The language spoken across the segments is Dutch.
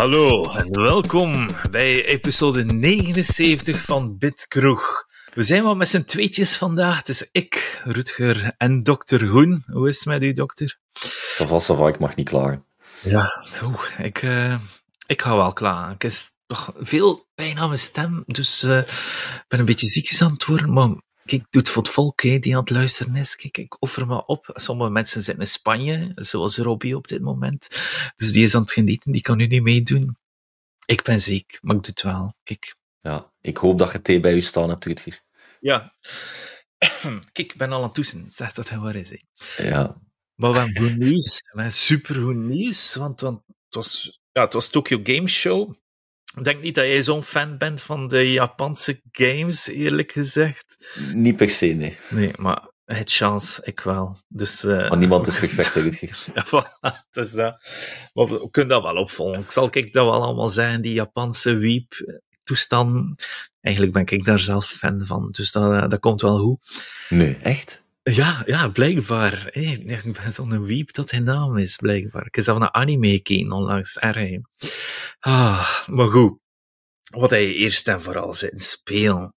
Hallo en welkom bij episode 79 van Bitkroeg. We zijn wel met z'n tweetjes vandaag. Het is ik, Rutger en dokter Hoen. Hoe is het met u, dokter? Sava, sava, ik mag niet klaar. Ja, oeh, ik, uh, ik ga wel klaar. Ik is toch veel pijn aan mijn stem, dus uh, ik ben een beetje ziekjes aan het worden, maar kijk, doe het voor het volk die aan het luisteren is. Kijk, ik offer me op. Sommige mensen zitten in Spanje, zoals Robbie op dit moment. Dus die is aan het genieten, die kan nu niet meedoen. Ik ben ziek, maar ik doe het wel. Kijk. Ja, ik hoop dat je thee bij je staan hebt, Rutger. Ja. Kijk, ik ben al aan het toetsen. Zeg dat hij waar is. Hè. Ja. Maar we hebben goed nieuws. We hebben super goed nieuws, want, want het, was, ja, het was Tokyo Game Show. Ik denk niet dat jij zo'n fan bent van de Japanse games, eerlijk gezegd. Niet per se, nee. Nee, maar het chance, ik wel. Dus, uh, maar niemand is perfect, Rutger. ja, voilà, dus dat. Maar we kunnen dat wel opvolgen. Ik zal kijk dat wel allemaal zijn, die Japanse weep toestand. Eigenlijk ben ik daar zelf fan van, dus dat, dat komt wel goed. Nee, echt? Ja, ja, blijkbaar. Hey, ik ben zo'n weep dat zijn naam is, blijkbaar. Ik heb zelf een anime gekeken onlangs. Erg. Ah, maar goed. Wat hij eerst en vooral zit spelen.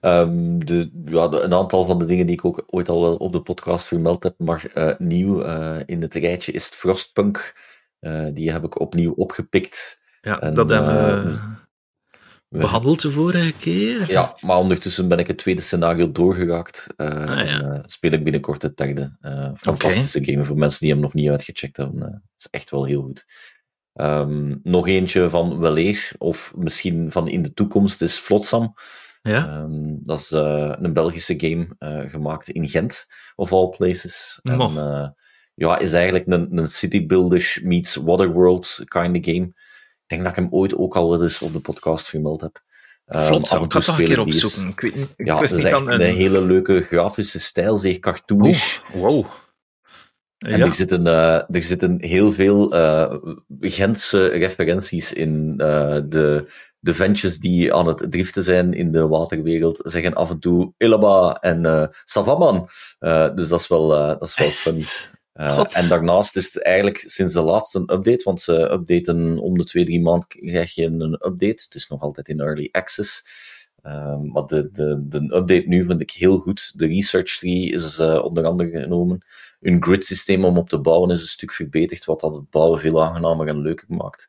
Um, de, ja, een aantal van de dingen die ik ook ooit al wel op de podcast vermeld heb, maar uh, nieuw uh, in het rijtje is het Frostpunk. Uh, die heb ik opnieuw opgepikt. Ja, en, dat hebben we behandeld de vorige keer. Ja, maar ondertussen ben ik het tweede scenario doorgeraakt. Uh, ah, ja. en, speel ik binnenkort het derde. Uh, fantastische okay. game voor mensen die hem nog niet uitgecheckt hebben. Het is echt wel heel goed. Um, nog eentje van weleer, of misschien van in de toekomst, is Flotsam. Ja? Um, dat is een Belgische game gemaakt in Gent, of all places. En, ja, is eigenlijk een, een city builder meets Waterworld kind of game. Ik denk dat ik hem ooit ook al eens op de podcast vermeld heb. Vlot, um, ik ga toch een keer opzoeken. Ik weet niet, ik ja, het is echt een, een hele leuke grafische stijl, zeer cartoonish. Oh, wow. En ja. er, zitten, uh, er zitten heel veel uh, Gentse referenties in. Uh, de, de ventjes die aan het driften zijn in de waterwereld zeggen af en toe Illaba en uh, Savaman. dus dat is wel, dat is wel funny. Uh, en daarnaast is het eigenlijk sinds de laatste update, want ze updaten om de twee, drie maanden krijg je een update. Het is nog altijd in early access. Uh, maar de, de, de update nu vind ik heel goed. De research tree is uh, onder andere genomen. Hun grid systeem om op te bouwen is een stuk verbeterd, wat dat het bouwen veel aangenamer en leuker maakt.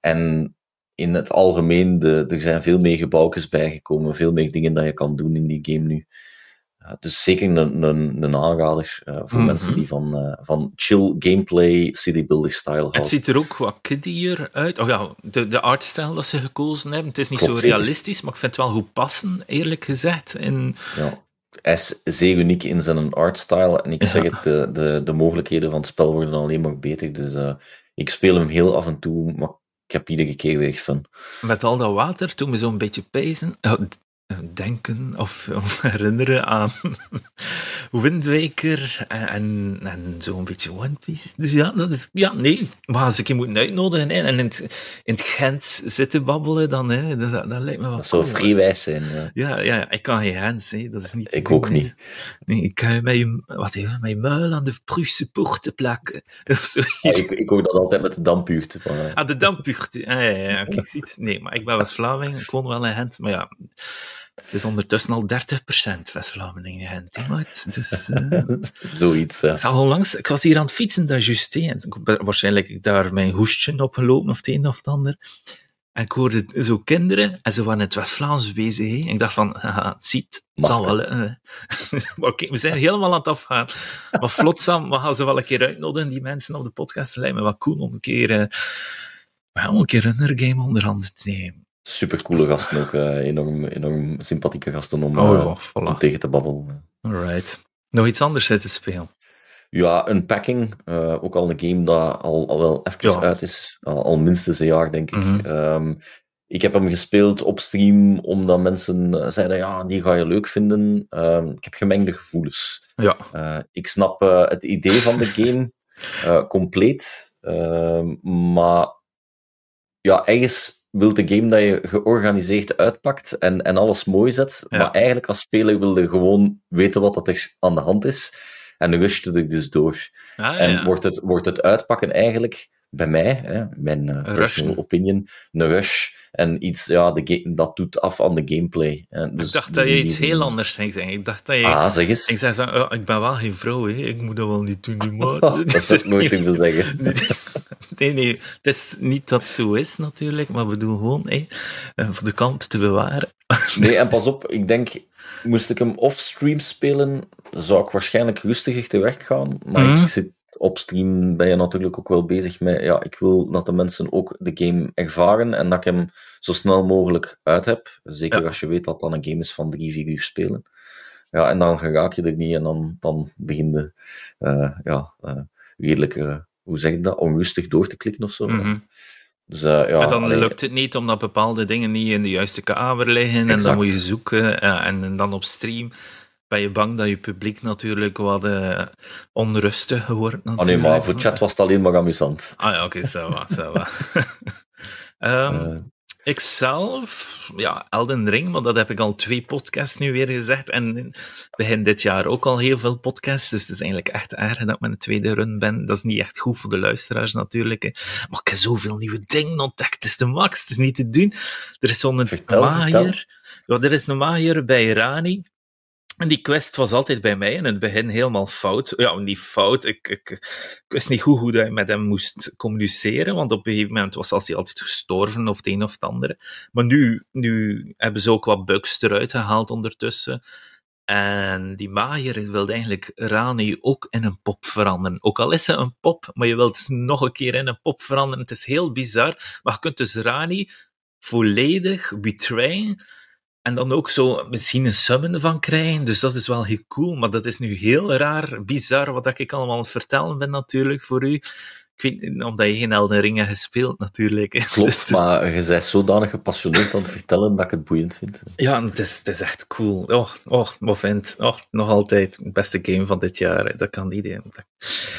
En in het algemeen, de, er zijn veel meer gebouwjes bijgekomen, veel meer dingen dat je kan doen in die game nu. Dus zeker een, een, een aanrader uh, voor mm -hmm. mensen die van, uh, van chill gameplay, citybuilder style houden. Het ziet er ook wat kiddier uit. Oh ja, de, de artstijl dat ze gekozen hebben. Het is niet Klopt, zo realistisch, zeker. maar ik vind het wel goed passen, eerlijk gezegd. In... Ja, hij is zeer uniek in zijn artstyle. En ik ja. zeg het, de, de, de mogelijkheden van het spel worden alleen maar beter. Dus ik speel hem heel af en toe, maar ik heb iedere keer weer fun. Met al dat water, toen we zo'n beetje pezen, denken of, of herinneren aan Windwijker en, en, en zo'n beetje One Piece. Dus ja, dat is, ja, nee, maar als ik je moet uitnodigen hè, en in het, in het Gens zitten babbelen, dan, hè, dat, dat lijkt me wel Dat zou cool, vrijwijs zijn. Ja. Ja, ja, ik kan geen Gens, hè, dat is niet... Ik ook niet. Nee, ik kan je met je, wat, met je muil aan de Prusse poorten plakken. Ja, ik, ik hoor dat altijd met de dampuurte. Van, ah, de dampuurte. Ah, ja, ja, kijk, ziet. Nee, maar ik ben was Vlaming, ik woon wel in Gent, maar ja... Het is ondertussen al 30% West-Vlamingen Gent. Maar het, dus, uh, Zoiets, ja. Het al langs, ik was hier aan het fietsen, dat juist. En waarschijnlijk ik daar mijn hoestje opgelopen, of het een of het ander. En ik hoorde zo kinderen, en ze waren in het West-Vlaams bezig. En ik dacht van, haha, het ziet, het zal wel. Uh. okay, we zijn helemaal aan het afgaan. Maar vlotsam, we gaan ze wel een keer uitnodigen, die mensen op de podcast. Lijkt me wel cool om een keer, uh, well, een keer een game onder handen te nemen supercoole gasten ook. Uh, enorm, enorm sympathieke gasten om, oh, ja, voilà. om tegen te babbelen. Alright. Nog iets anders te spelen? Ja, Unpacking. Uh, ook al een game dat al, al wel even ja. uit is. Al, al, minstens een jaar, denk ik. Mm -hmm. um, ik heb hem gespeeld op stream omdat mensen zeiden, ja, die ga je leuk vinden. Um, ik heb gemengde gevoelens. Ja. ik snap het idee van de game compleet. Ehm, maar ja, ergens wil de game dat je georganiseerd uitpakt en, en alles mooi zet. Ja. Maar eigenlijk als speler wil je gewoon weten wat dat er aan de hand is. En rust je er dus door. Ah, ja, en wordt het, wordt het uitpakken eigenlijk bij mij, hè, mijn uh, personal opinion, een rush en iets ja, de dat doet af aan de gameplay. dus, ik dacht dat je iets heel anders zeggen. Ik dacht dat je... Ah, zeg eens. Ik zei zo, oh, ik ben wel geen vrouw, hè. ik moet dat wel niet doen, maat. dat zou ik nooit zeggen. Nee, nee, het is niet dat het zo is natuurlijk, maar we doen gewoon hè, eh, voor de kant te bewaren. nee, en pas op, ik denk, moest ik hem off-stream spelen, zou ik waarschijnlijk rustiger te werk gaan, maar ik mhm. zit op stream ben je natuurlijk ook wel bezig met, ja, ik wil dat de mensen ook de game ervaren en dat ik hem zo snel mogelijk uit heb. Zeker als je weet dat dan een game is van drie, vier uur spelen. Ja, en dan raak je er niet en dan, dan begin je uh, ja, uh, redelijk, uh, hoe zeg je dat, onrustig door te klikken of zo. Mhm. Dus, ja, en dan lukt het niet omdat bepaalde dingen niet in de juiste kamer liggen en dan moet je zoeken en, en dan op stream ben je bang dat je publiek natuurlijk wat uh, onrustig wordt. Oh nee, maar voor chat was het alleen maar amusant. Ah ja, oké, wat. um, Ikzelf, ja, Elden Ring, maar dat heb ik al twee podcasts nu weer gezegd. En begin dit jaar ook al heel veel podcasts. Dus het is eigenlijk echt erg dat ik met een tweede run ben. Dat is niet echt goed voor de luisteraars natuurlijk. Maar ik heb zoveel nieuwe dingen ontdekt. Het is de max, het is niet te doen. Er is zo'n magier. Ja, er is een magier bij Rani. En die quest was altijd bij mij in het begin helemaal fout. Ja, niet fout. Ik, ik, wist niet goed hoe dat met hem moest communiceren, want op een gegeven moment was hij altijd gestorven of het een of het andere. Maar nu, nu hebben ze ook wat bugs eruit gehaald ondertussen. En die magier wilde eigenlijk Rani ook in een pop veranderen. Ook al is ze een pop, maar je wilt nog een keer in een pop veranderen. Het is heel bizar. Maar je kunt dus Rani volledig betrayen en dan ook zo misschien een summon van krijgen. Dus dat is wel heel cool. Maar dat is nu heel raar, bizar, wat ik allemaal aan het vertellen ben natuurlijk voor u. Ik weet omdat je geen Elden Ring hebt gespeeld, natuurlijk. Klopt, dus, maar je bent zodanig gepassioneerd aan het vertellen dat ik het boeiend vind. Ja, het is, het is echt cool. Oh, oh, Movent. Oh, nog altijd beste game van dit jaar. Dat kan niet.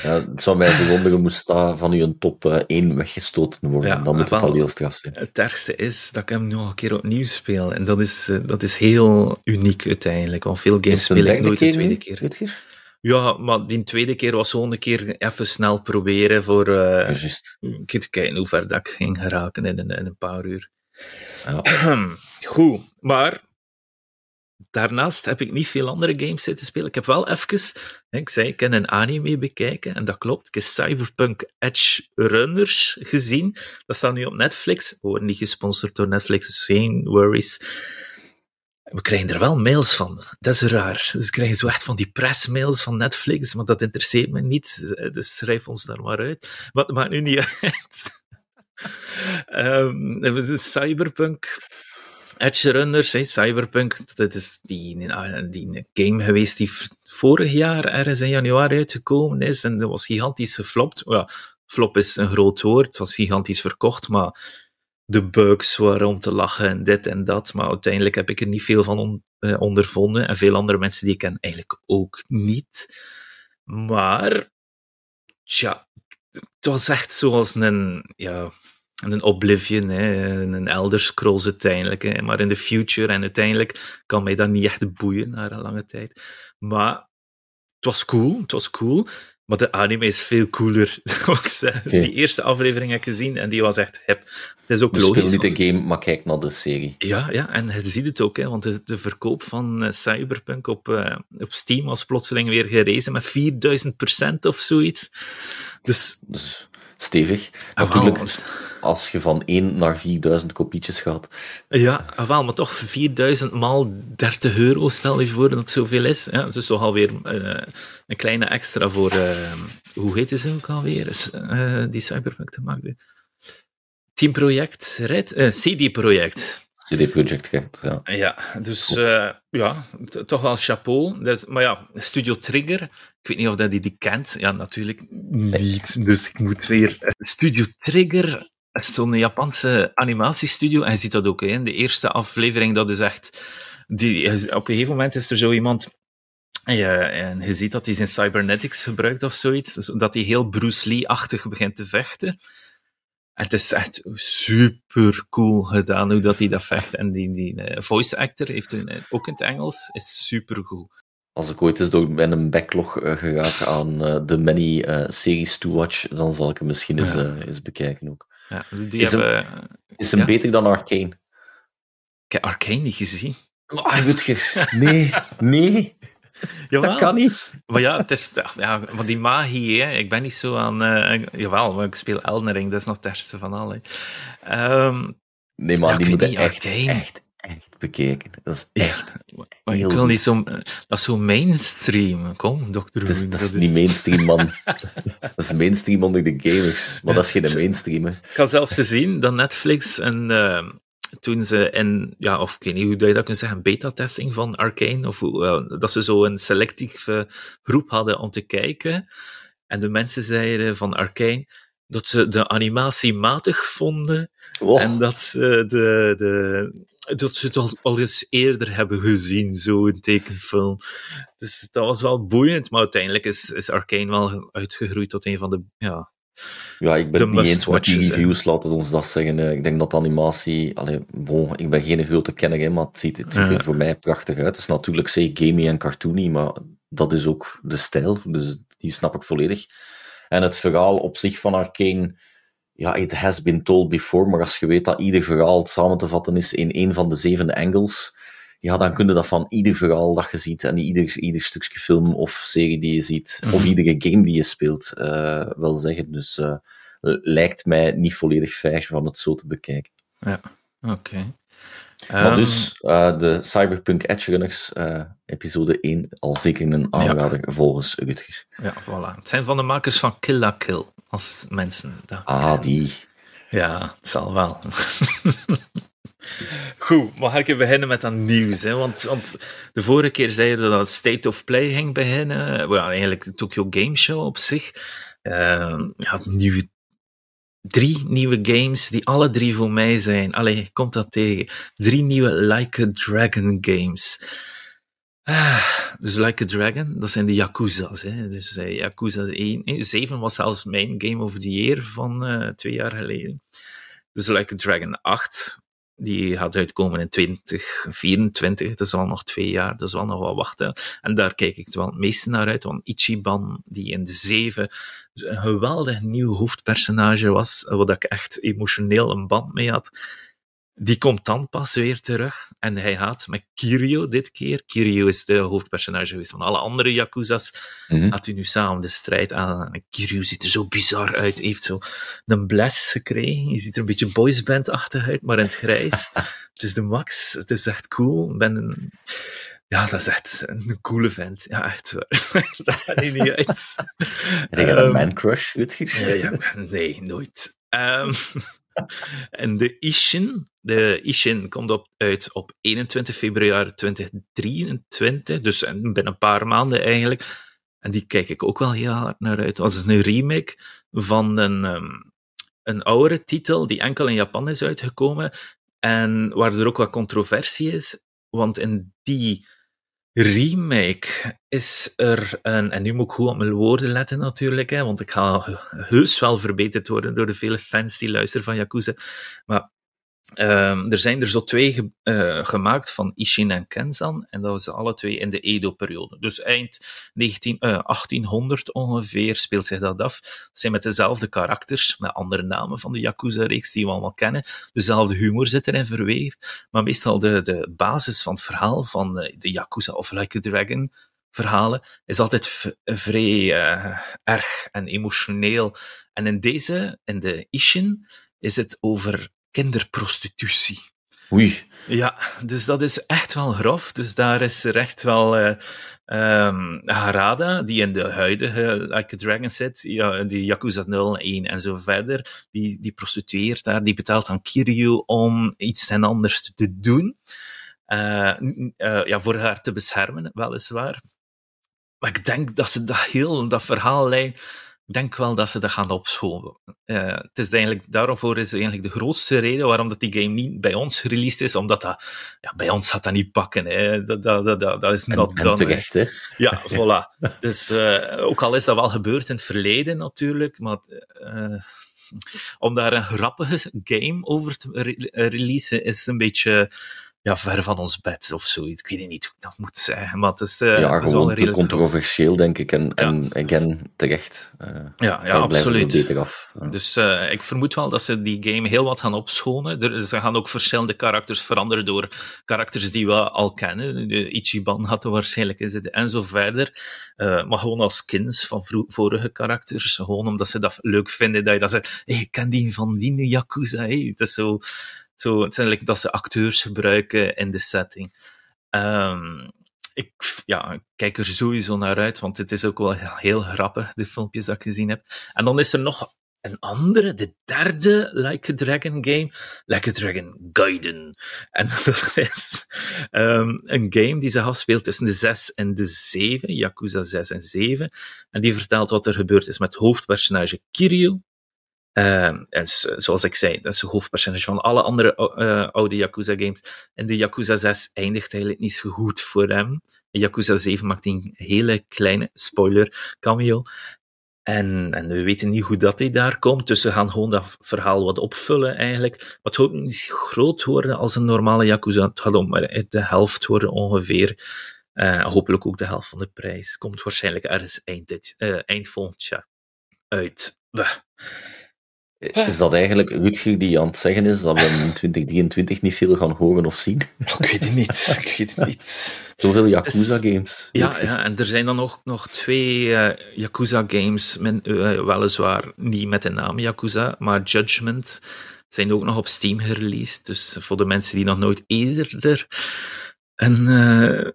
Ja, het zou mij verwonderen moest dat van u een top 1 eh, weggestoten worden. Ja, dan moet het al heel straf zijn. Het ergste is dat ik hem nog een keer opnieuw speel. En dat is, eh, dat is heel uniek uiteindelijk. Want veel games speel ik nooit de tweede keer. keer. Ja, maar die tweede keer was gewoon een keer even snel proberen voor uh, een keer te kijken hoe ver dat ik ging geraken in een, in een paar uur. Ja. Goed, maar daarnaast heb ik niet veel andere games zitten spelen. Ik heb wel even, ik zei, ik kan een anime bekijken, en dat klopt. Ik heb Cyberpunk Edge Runners gezien. Dat staat nu op Netflix. We worden niet gesponsord door Netflix, dus geen worries. We krijgen er wel mails van. Dat is raar. Dus we krijgen zo echt van die pressmails van Netflix, maar dat interesseert me niet. Dus schrijf ons daar maar uit. Wat maakt nu niet uit. um, Cyberpunk. Edge Runners, Cyberpunk, dat is die, die game geweest die vorig jaar ergens in januari uitgekomen is en dat was gigantisch geflopt. Ja, flop is een groot woord, het was gigantisch verkocht, maar de bugs waren om te lachen en dit en dat. Maar uiteindelijk heb ik er niet veel van eh, ondervonden. En veel andere mensen die ik ken eigenlijk ook niet. Maar, tja, het was echt zoals een, ja, een Oblivion, hè, een Elder Scrolls uiteindelijk. Maar in de future en uiteindelijk kan mij dat niet echt boeien na een lange tijd. Maar het was cool, het was cool. Maar de anime is veel cooler. Die eerste aflevering heb ik gezien en die was echt hip. Het is ook dus logisch. speel niet de game, maar kijk naar de serie. Ja, ja en je ziet het ook, hè, want de, de verkoop van uh, Cyberpunk op, uh, op Steam was plotseling weer gerezen met 4000% of zoiets. Dus, dus stevig. Natuurlijk, als je van 1 naar 4000 kopietjes gaat. Ja, wel, maar toch 4000 maal 30 euro, stel je voor dat het zoveel is. Ja, dus toch alweer uh, een kleine extra voor, uh, hoe heet ze ook alweer, uh, die Cyberpunk te maken. Teamproject, Red? CD-project. CD-project, ja. Ja, dus ja, toch wel chapeau. Dus, maar ja, Studio Trigger, ik weet niet of dat die die kent. Ja, natuurlijk niet. Dus ik moet weer. Studio Trigger zo'n Japanse animatiestudio. En je ziet dat ook in de eerste aflevering. Dat is echt. Die, op een gegeven moment is er zo iemand. Ja, en je ziet dat hij zijn cybernetics gebruikt of zoiets. Dat hij heel Bruce Lee-achtig begint te vechten. En het is echt super cool gedaan hoe dat hij dat vecht. En die, die uh, voice actor heeft ook in het Engels, is super goed. als ik ooit eens door mijn backlog uh, geraak aan de many series to watch, dan zal ik hem misschien eens, eens bekijken ook. Ja, die is, hebben, hem, is hem beter dan Arcane? Ik heb Arcane niet gezien. Oh, Rutger, nee, nee. Jawel. Dat kan niet. Maar ja, het is, ja, van die magie, hè. ik ben niet zo aan... Uh, jawel, maar ik speel Elden Ring, dat is nog het ergste van al. Um, nee, maar die moet echt, echt, echt bekeken. Dat is echt ja, maar ik wil niet zo... Dat is zo mainstream. Kom, dokter Dat is, dat is niet mainstream, man. dat is mainstream onder de gamers. Maar dat is geen mainstream, hè. Ik had zelfs gezien dat Netflix een... Uh, toen ze in, ja, of ik weet niet hoe je dat kunt zeggen, beta-testing van Arcane, of uh, dat ze zo een selectieve groep hadden om te kijken. En de mensen zeiden van Arcane dat ze de animatie matig vonden oh. en dat ze, de, de, dat ze het al, al eens eerder hebben gezien, zo'n tekenfilm. Dus dat was wel boeiend, maar uiteindelijk is, is Arcane wel uitgegroeid tot een van de ja, ja, ik ben het niet eens met die reviews, laten we ons dat zeggen. Ik denk dat animatie... Allee, bon, ik ben geen grote kenner, maar het ziet, het ziet er voor mij prachtig uit. Het is natuurlijk zeer gamey en cartoony, maar dat is ook de stijl, dus die snap ik volledig. En het verhaal op zich van Arkane, ja, it has been told before, maar als je weet dat ieder verhaal samen te vatten is in een van de zeven angles, ja, dan kun je dat van ieder verhaal dat je ziet en ieder, ieder stukje film of serie die je ziet, of mhm. iedere game die je speelt, uh, wel zeggen. Dus uh, lijkt mij niet volledig fair van het zo te bekijken. Ja, oké. Maar dus, uh, de Cyberpunk Edge Runners, episode 1, al zeker een aanrader ja. volgens Rutger. Ja, voilà. Het zijn van de makers van Kill la Kill, als mensen dat Ah, die. Ja, het zal wel. Goed, maar ga ik beginnen met dat nieuws. Hè? Want, want de vorige keer zeiden dat State of Play ging beginnen. Well, eigenlijk de Tokyo Game Show op zich. Uh, ja, nieuwe, drie nieuwe games die alle drie voor mij zijn. Allee, komt dat tegen? Drie nieuwe Like a Dragon games. Ah, dus Like a Dragon, dat zijn de Yakuza's. Hè? Dus uh, Yakuza 1. 7 was zelfs mijn Game of the Year van uh, twee jaar geleden. Dus Like a Dragon 8 die gaat uitkomen in 2024, dat is al nog twee jaar, dat is wel nog wel wachten. En daar kijk ik wel het meeste naar uit, want Ichiban, die in de zeven een geweldig nieuw hoofdpersonage was, wat ik echt emotioneel een band mee had, die komt dan pas weer terug. En hij gaat met Kirio dit keer. Kirio is de hoofdpersonage geweest van alle andere Yakuza's. Mm -hmm. Had hij nu samen de strijd aan. En Kirio ziet er zo bizar uit. Hij heeft zo een bles gekregen. Je ziet er een beetje boysband-achtig uit, maar in het grijs. het is de max. Het is echt cool. Ik ben een... Ja, dat is echt een coole vent. Ja, echt waar. dat gaat niet uit. Heb je um, een man crush ja, ja, Nee, nooit. Um, en de Ishin, de Ishin komt op, uit op 21 februari 2023, dus binnen een paar maanden eigenlijk. En die kijk ik ook wel heel hard naar uit. Dat is een remake van een, um, een oudere titel die enkel in Japan is uitgekomen en waar er ook wat controversie is, want in die remake is er een, en nu moet ik goed op mijn woorden letten natuurlijk, hè, want ik ga heus wel verbeterd worden door de vele fans die luisteren van Yakuza, maar Um, er zijn er zo twee ge uh, gemaakt van Ishin en Kenzan, en dat was alle twee in de Edo-periode. Dus eind 19, uh, 1800 ongeveer speelt zich dat af. Dat zijn met dezelfde karakters, met andere namen van de Yakuza-reeks die we allemaal kennen. Dezelfde humor zit erin verweven, maar meestal de, de basis van het verhaal van de Yakuza of Like a Dragon verhalen is altijd vrij erg en emotioneel. En in deze, in de Ishin, is het over kinderprostitutie. Oei. Ja, dus dat is echt wel grof. Dus daar is er echt wel uh, um, Harada, die in de huidige Like a Dragon zit, ja, die Yakuza 0, 1 en zo verder, die, die prostitueert daar, die betaalt aan Kiryu om iets ten anders te doen. Uh, uh, ja, voor haar te beschermen, weliswaar. Maar ik denk dat ze dat heel, dat verhaallijn denk wel dat ze dat gaan opschoven. Uh, het is eigenlijk, daarvoor is eigenlijk de grootste reden waarom dat die game niet bij ons released is, omdat dat, ja, bij ons gaat dat niet pakken. Hè. Dat, dat, dat, dat is not done. Terecht, hè? Ja, voilà. dus uh, ook al is dat wel gebeurd in het verleden natuurlijk, maar uh, om daar een grappige game over te re releasen is een beetje ja, ver van ons bed of zoiets. Ik weet niet hoe ik dat moet zeggen, maar het is... Uh, ja, gewoon te controversieel, denk ik. En, en again, terecht. Uh, ja, ja absoluut. Af. Dus uh, ik vermoed wel dat ze die game heel wat gaan opschonen. Er, ze gaan ook verschillende karakters veranderen door karakters die we al kennen. De Ichiban had er waarschijnlijk in zitten en zo verder. maar gewoon als skins van vorige karakters. Gewoon omdat ze dat leuk vinden dat je dat zegt. Hey, ik ken die van die Yakuza. Hey. Het is zo zo, het zijn dat ze acteurs gebruiken in de setting. Um, ik, ja, kijk er sowieso naar uit, want het is ook wel heel grappig, de filmpjes dat ik gezien heb. En dan is er nog een andere, de derde Like a Dragon game, Like a Dragon Gaiden. En dat is um, een game die zich afspeelt tussen de 6 en de 7, Yakuza 6 en 7. En die vertelt wat er gebeurd is met hoofdpersonage Kiryu, Uh, en zoals ik zei, dat is de hoofdpersonage van alle andere uh, oude Yakuza games. En de Yakuza 6 eindigt eigenlijk niet zo goed voor hem. Yakuza 7 maakt een hele kleine spoiler cameo. En, en we weten niet hoe dat hij daar komt, dus ze gaan gewoon dat verhaal wat opvullen eigenlijk. Het gaat niet groot worden als een normale Yakuza. Het gaat om de helft worden ongeveer. Uh, hopelijk ook de helft van de prijs. Komt waarschijnlijk ergens eind, dit, volgend jaar uit. Is dat eigenlijk Rutger die aan het zeggen is dat we in 2023 niet veel gaan horen of zien? Ik weet het niet. Ik weet het niet. Zoveel Yakuza-games. Ja, ja, en er zijn dan ook nog twee uh, Yakuza-games, uh, weliswaar niet met de naam Yakuza, maar Judgment, zijn ook nog op Steam gereleased. Dus voor de mensen die nog nooit eerder een uh,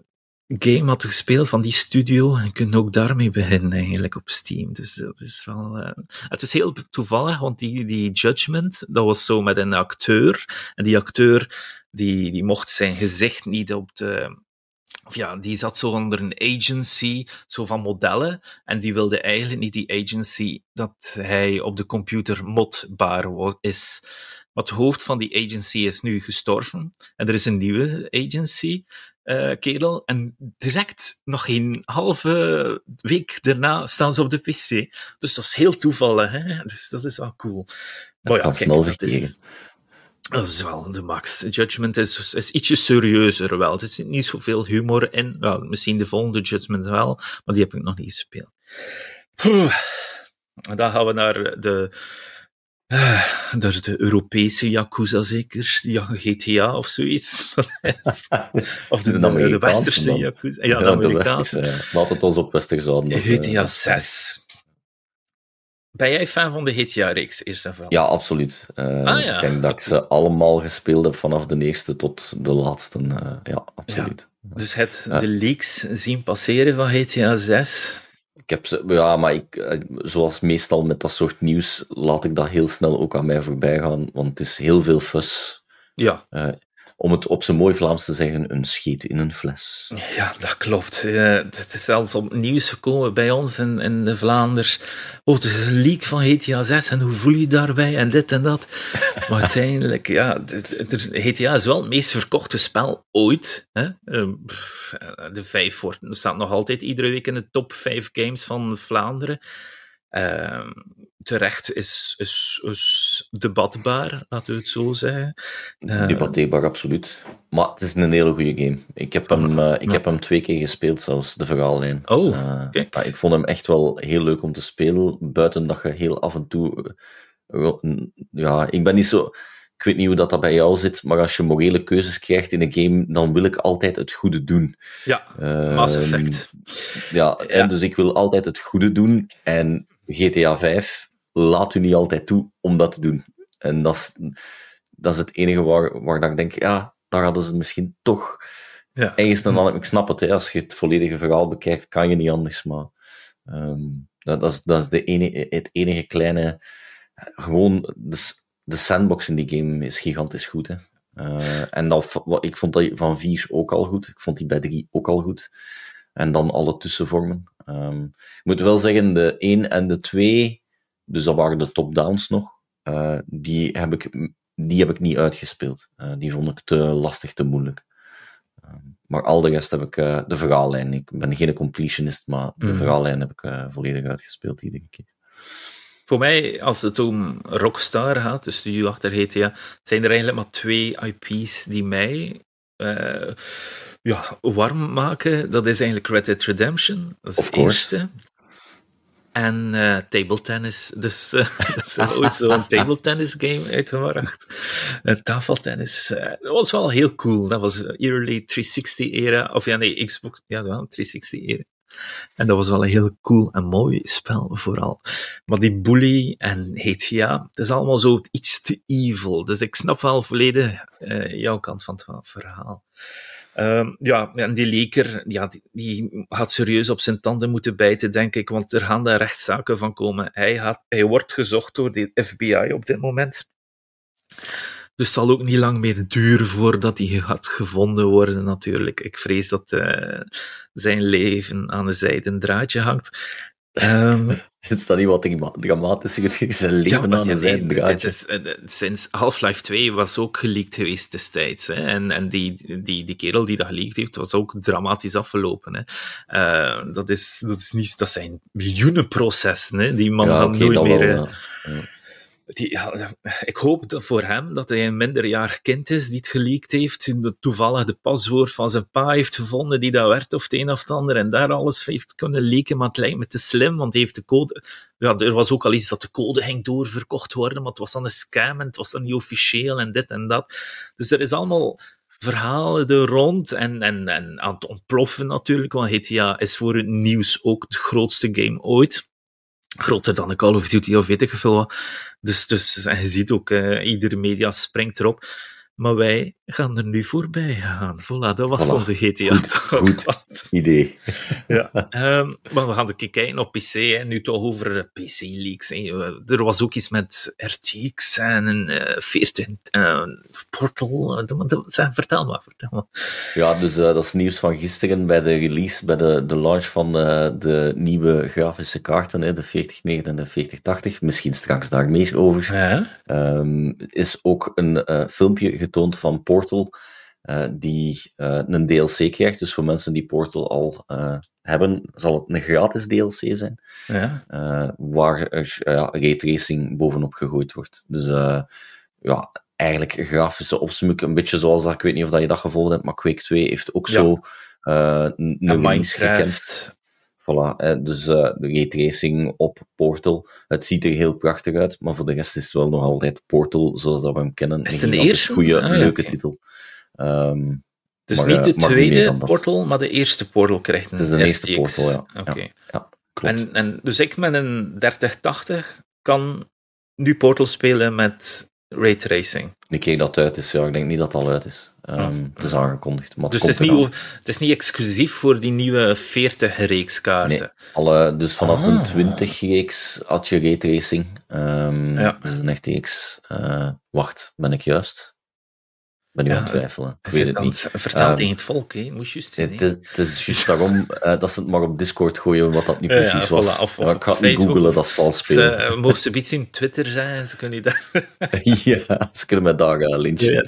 game had gespeeld van die studio. En kunt ook daarmee beginnen eigenlijk op Steam. Dus dat is wel... Uh... Het is heel toevallig, want die, die Judgment, dat was zo met een acteur. En die acteur, die, die mocht zijn gezicht niet op de... Of ja, die zat zo onder een agency, zo van modellen. En die wilde eigenlijk niet die agency dat hij op de computer modbaar is. Maar het hoofd van die agency is nu gestorven. En er is een nieuwe agency uh, kerel. En direct, nog geen halve week daarna, staan ze op de PC. Dus dat is heel toevallig, hè? Dus dat is wel cool. Maar ja, kijk, dat is, dat is wel de max. Judgment is, is ietsje serieuzer wel. Er zit niet zoveel humor in. Well, misschien de volgende Judgment wel, maar die heb ik nog niet gespeeld. Dan gaan we naar de uh, de, de Europese Yakuza zeker, ja, GTA of zoiets. of de, de, de Westerse dan. Yakuza. Ja, de Amerikaanse. Laat het ons op Westers houden. GTA 6. Ben jij fan van de GTA-reeks, eerst en vooral? Ja, absoluut. Uh, ah, ja. Ik denk dat ik ze allemaal gespeeld heb, vanaf de eerste tot de laatste. Uh, ja, absoluut. Ja. Dus het de leaks zien passeren van GTA 6? Ik heb ze, ja, maar ik, eh, zoals meestal met dat soort nieuws, laat ik dat heel snel ook aan mij voorbij gaan, want het is heel veel fuss. Ja. Uh, om het op zijn mooi Vlaams te zeggen, een scheet in een fles. Ja, dat klopt. Uh, het is zelfs op nieuws gekomen bij ons in, in de Vlaanders. Oh, het is een leak van GTA 6 en hoe voel je daarbij en dit en dat. Maar uiteindelijk, ja, GTA is wel het meest verkochte spel ooit. Hè? Ehm, de vijf wordt, staat nog altijd iedere week in de top 5 games van Vlaanderen. Uh, terecht is, is, is debatbaar, laten we het zo zeggen. Uh, Debatteerbaar, absoluut. Maar het is een hele goede game. Ik heb hem, uh, ik heb hem twee keer gespeeld, zelfs, de verhaallijn. Oh, uh, kijk. ik vond hem echt wel heel leuk om te spelen, buiten dat je heel af en toe... Ja, ik ben niet zo... Ik weet niet hoe dat, dat bij jou zit, maar als je morele keuzes krijgt in een game, dan wil ik altijd het goede doen. Ja, Mass Effect. Ja, ja, en dus ik wil altijd het goede doen. En GTA 5 laat u niet altijd toe om dat te doen. En dat is, dat is het enige waar, waar dat ik denk, ja, daar hadden ze misschien toch ja. ergens dan Ik snap het, hè, als je het volledige verhaal bekijkt, kan je niet anders, maar um, dat, dat, is, dat is de enige, het enige kleine... Gewoon, de, de sandbox in die game is gigantisch goed, hè. Uh, en dat, ik vond dat van 4 ook al goed. Ik vond die bij 3 ook al goed. En dan alle tussenvormen. Um, ik moet wel zeggen, de 1 en de 2, dus dat waren de top-downs nog, uh, die, heb ik, die heb ik niet uitgespeeld. Uh, die vond ik te lastig, te moeilijk. Um, maar al de rest heb ik uh, de verhaallijn. Ik ben geen completionist, maar de mm. verhaallijn heb ik volledig uitgespeeld iedere keer. Voor mij, als het om Rockstar gaat, de studio achter GTA, zijn er eigenlijk maar twee IP's die mij ja, warm maken, dat is eigenlijk Red Dead Redemption. Dat is Of het course. eerste. En eh table tennis. Dus dat is ooit zo'n table tennis game uitgebracht. Uh, tafeltennis. dat was wel heel cool. Dat was early 360 era. Of ja, nee, Xbox. Ja, wel, 360 era. En dat was wel een heel cool en mooi spel, vooral. Maar die Bully en GTA, het is allemaal zo iets te evil. Dus ik snap wel volledig jouw kant van het verhaal. Ehm, ja, en die leker, ja, die, had serieus op zijn tanden moeten bijten, denk ik, want er gaan daar rechtszaken van komen. Hij, had, hij wordt gezocht door de FBI op dit moment. Dus het zal ook niet lang meer duren voordat hij gaat gevonden worden, natuurlijk. Ik vrees dat eh, zijn leven aan een zijden draadje hangt. Ehm, Is dat niet wat drama- dramatisch? Zijn leven aan de dit draadje. is, eh, sinds Half-Life 2 was ook geleakt geweest destijds. Hè? En, en die, die, die kerel die dat geleakt heeft, was ook dramatisch afgelopen. Hè? Eh, dat, is, dat, is niet, dat zijn miljoenen processen. Hè? Die man Ja, gaat nooit meer... wel. eh, ja. Die, ik hoop dat voor hem dat hij een minderjarig kind is die het geleakt heeft, toevallig de paswoord van zijn pa heeft gevonden die dat werd of het een of het ander en daar alles heeft kunnen leaken, maar het lijkt me te slim, want hij heeft de code... Ja, er was ook al iets dat de code ging doorverkocht worden, maar het was dan een scam en het was dan niet officieel en dit en dat. Dus er is allemaal verhalen er rond en, en, en aan het ontploffen natuurlijk, want GTA is voor het nieuws ook de grootste game ooit groter dan een Call of Duty of weet ik veel. Dus, dus en je ziet ook, eh, iedere media springt erop. Maar wij gaan er nu voorbij gaan. Voilà, dat was Voilà. onze GTA. Goed. Idee. Ja. Ehm, maar we gaan ook kijken op PC, hè. nu toch over eh, PC-leaks. Eh, Er was ook iets met RTX en een eh 14 eh, Portal. eh, Vertel maar, vertel maar. Ja, dus dat is nieuws van gisteren bij de release, bij de, de launch van de nieuwe grafische kaarten, hè, de 4090 en de 4080. Misschien straks daar meer over. Ja. Ehm, is ook een filmpje getoond van Portal, eh, die eh, een DLC krijgt. Dus voor mensen die Portal al eh, hebben, zal het een gratis DLC zijn, Ja. waar er ja, raytracing bovenop gegooid wordt. Dus ja, eigenlijk grafische opsmuk, een beetje zoals dat, ik weet niet of dat je dat gevolgd hebt, maar Quake 2 heeft ook Ja. zo eh, een gekend. Minecraft. Voilà, dus eh, de raytracing op Portal. Het ziet er heel prachtig uit, maar voor de rest is het wel nog altijd Portal zoals dat we hem kennen. Is het gigantisch eerste? goede, Ah, ja, leuke titel. Ehm, Dus Maar, niet eh, de tweede portal, maar de eerste portal krijgt een Het is de eerste portal, ja. Oké. ja, klopt. En, en, dus ik met een 3080 kan nu portal spelen met raytracing. De keer dat uit is, ja, ik denk niet dat het al uit is. Ehm, Ah. Het is aangekondigd, maar Dus het is, niet, het is niet exclusief voor die nieuwe 40-reeks kaarten. Nee, alle, dus vanaf Ah. de 20-reeks had je raytracing. Ehm Ja. Dus de RTX. eh, wacht, ben ik juist? Ben nu Ja, aan het twijfelen. Ik weet het dan- niet. Vertel Ehm, tegen het volk, hè. Moest juist zijn. Het is, juist daarom eh, dat ze het maar op Discord gooien wat dat nu precies was. ik ga het niet googlen, of- dat is vals Ze spelen. uh, mogen ze iets in Twitter zijn, ze kunnen daar... ja, ze kunnen mij daar uh, lynchen.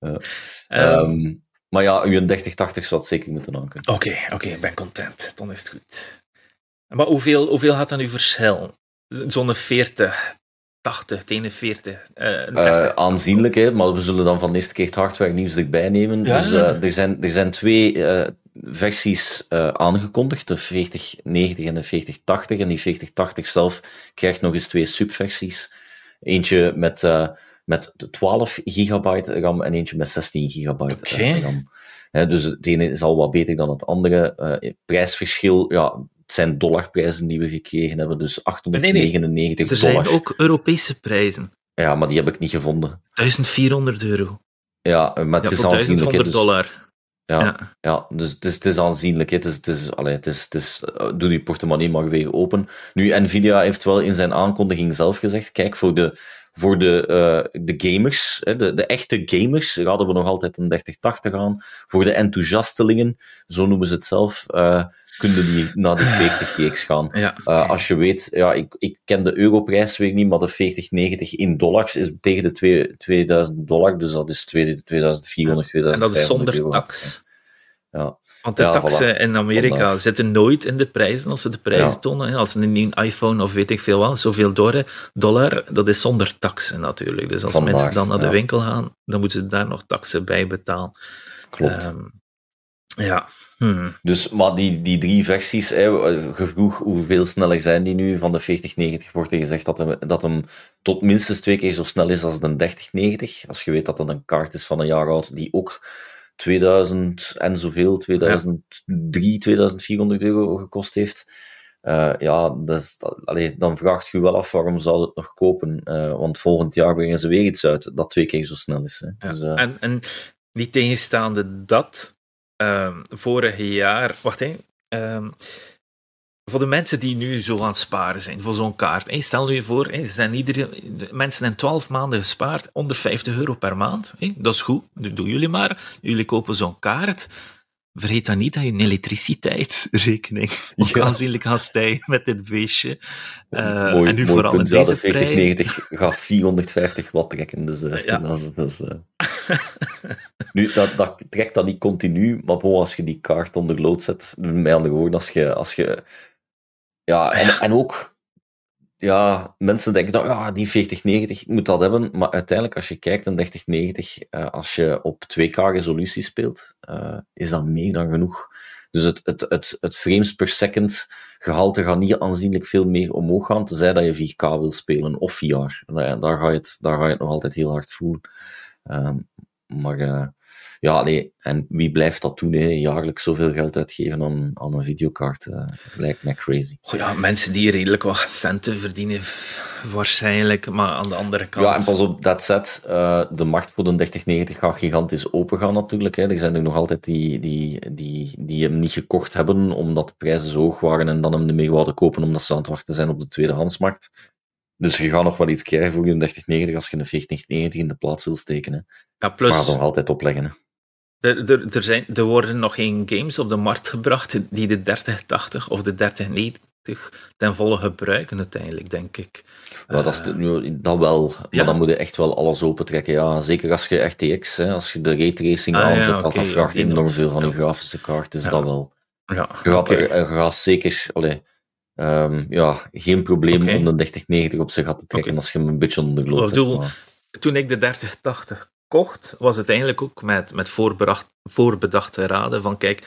Maar ja, uw 3080 zou het zeker moeten aankunnen. Oké, oké, ik ben content. Dan is het goed. Maar hoeveel, hoeveel gaat dat nu verschil? Zo'n 40, 80, 41, eh Eh, 30. aanzienlijk, hè, maar we zullen dan van de eerste keer het hardware nieuws erbij nemen. Ja. Dus eh, er, zijn, er zijn twee eh, versies eh, aangekondigd, de 4090 en de 4080. En die 4080 zelf krijgt nog eens twee subversies. Eentje met, eh, met 12 gigabyte RAM en eentje met 16 gigabyte. RAM. Hè, dus het ene is al wat beter dan het andere. Eh, prijsverschil, ja, het zijn dollarprijzen die we gekregen hebben, dus 899 er zijn dollar. ook Europese prijzen. Ja, maar die heb ik niet gevonden. 1400 euro. Ja, maar het Ja, is aanzienlijk. hè, 1100 dus, dollar. ja, Ja. ja. dus het is, het is aanzienlijk. Het is, het is, allee, het is, het is, eh, doe die portemonnee maar weer open. Nu, Nvidia heeft wel in zijn aankondiging zelf gezegd, kijk, voor de, voor de, eh, de gamers, hè, de, de echte gamers, raden we nog altijd een 3080 aan. Voor de enthousiastelingen, zo noemen ze het zelf, eh kunnen die naar de 40 GX gaan. Ja, Uh, als je weet, ja, ik, ik ken de europrijs weet ik niet, maar de 4090 in dollars is tegen de twee- 2000 dollar, dus dat is 2400, en 2500 dat is zonder euro. tax. Ja. Want de Ja, taxen in Amerika Vandaar. zitten nooit in de prijzen als ze de prijzen Ja. tonen. Als ze een iPhone of weet ik veel wat, zoveel dollar, dollar, dat is zonder taxen natuurlijk. Dus als Vandaar, mensen dan naar de winkel gaan, dan moeten ze daar nog taxen bij betalen. Klopt. Ehm, ja. Hmm. Dus, maar die, die drie versies, hè, je vroeg hoeveel sneller zijn die nu? Van de 4090 wordt er gezegd dat hem, dat hem tot minstens twee keer zo snel is als de 3090. Als je weet dat dat een kaart is van een jaar oud, die ook 2000 en zoveel, 2003, 2400 euro gekost heeft. Uh, ja, dus, allee, dan vraagt je wel af waarom zou het nog kopen. Uh, want volgend jaar brengen ze weer iets uit dat twee keer zo snel is. Hè. Ja. Dus, uh, en, en niet tegenstaande dat, um, vorig jaar, wacht hè, um, voor de mensen die nu zo aan het sparen zijn voor zo'n kaart, hey, stel je voor, hey, zijn iedere, mensen hebben 12 maanden gespaard, onder 50 euro per maand. Hey, dat is goed, dat doen jullie maar. Jullie kopen zo'n kaart. Vergeet dan niet dat je een elektriciteitsrekening ook ja. aanzienlijk gaat stijgen met dit beestje. Uh, mooi, en nu mooi vooral punt. in deze ja, de 4090 prijs. gaat 450 watt trekken. Dus, uh, Ja. dat is, dat is, uh... nu, dat, dat trekt dat niet continu, maar bon, als je die kaart onder lood zet, met andere woorden, als je, als je ja, en, en ook, ja, mensen denken dat ja, die 4090 moet dat hebben, maar uiteindelijk, als je kijkt een 3090, uh, als je op 2K resolutie speelt, uh, is dat meer dan genoeg. Dus het, het, het, het frames per second gehalte gaat niet aanzienlijk veel meer omhoog gaan, tenzij dat je 4K wil spelen of VR. Daar, daar, ga, je het, daar ga je het nog altijd heel hard voelen. Um, maar uh, ja, nee, en wie blijft dat doen? Hè? Jaarlijks zoveel geld uitgeven aan, aan een videokaart uh, lijkt mij crazy. Oh ja, mensen die redelijk wat centen verdienen, waarschijnlijk, maar aan de andere kant. Ja, en pas op, dat set, uh, de markt voor de 3090 gaat gigantisch opengaan natuurlijk. Hè. Er zijn er nog altijd die, die, die, die hem niet gekocht hebben omdat de prijzen zo hoog waren en dan hem niet meer wouden kopen omdat ze aan het wachten zijn op de tweedehandsmarkt. Dus je gaat nog wel iets krijgen voor je 3090 als je een 4090 in de plaats wil steken. Hè. Ja, plus... Maar nog altijd opleggen. Hè. Er, er, er, zijn, er worden nog geen games op de markt gebracht die de 3080 of de 3090 ten volle gebruiken uiteindelijk, denk ik. Ja, dat, is de, dat wel, maar ja. dan moet je echt wel alles opentrekken. Ja, zeker als je RTX, hè, als je de raytracing Ah, ja, aanzet, oké, dat, dat vraagt enorm veel van je Ja. grafische kaart, dus Ja. dat wel. Ja, Je gaat, er- gaat zeker, allee, ehm, ja, geen probleem om de 3090 op zich te trekken als je hem een beetje onder de gloed Ik zet. bedoel, maar- Toen ik de 3080 kocht, was het eigenlijk ook met, met voorbedacht, voorbedachte raden van kijk,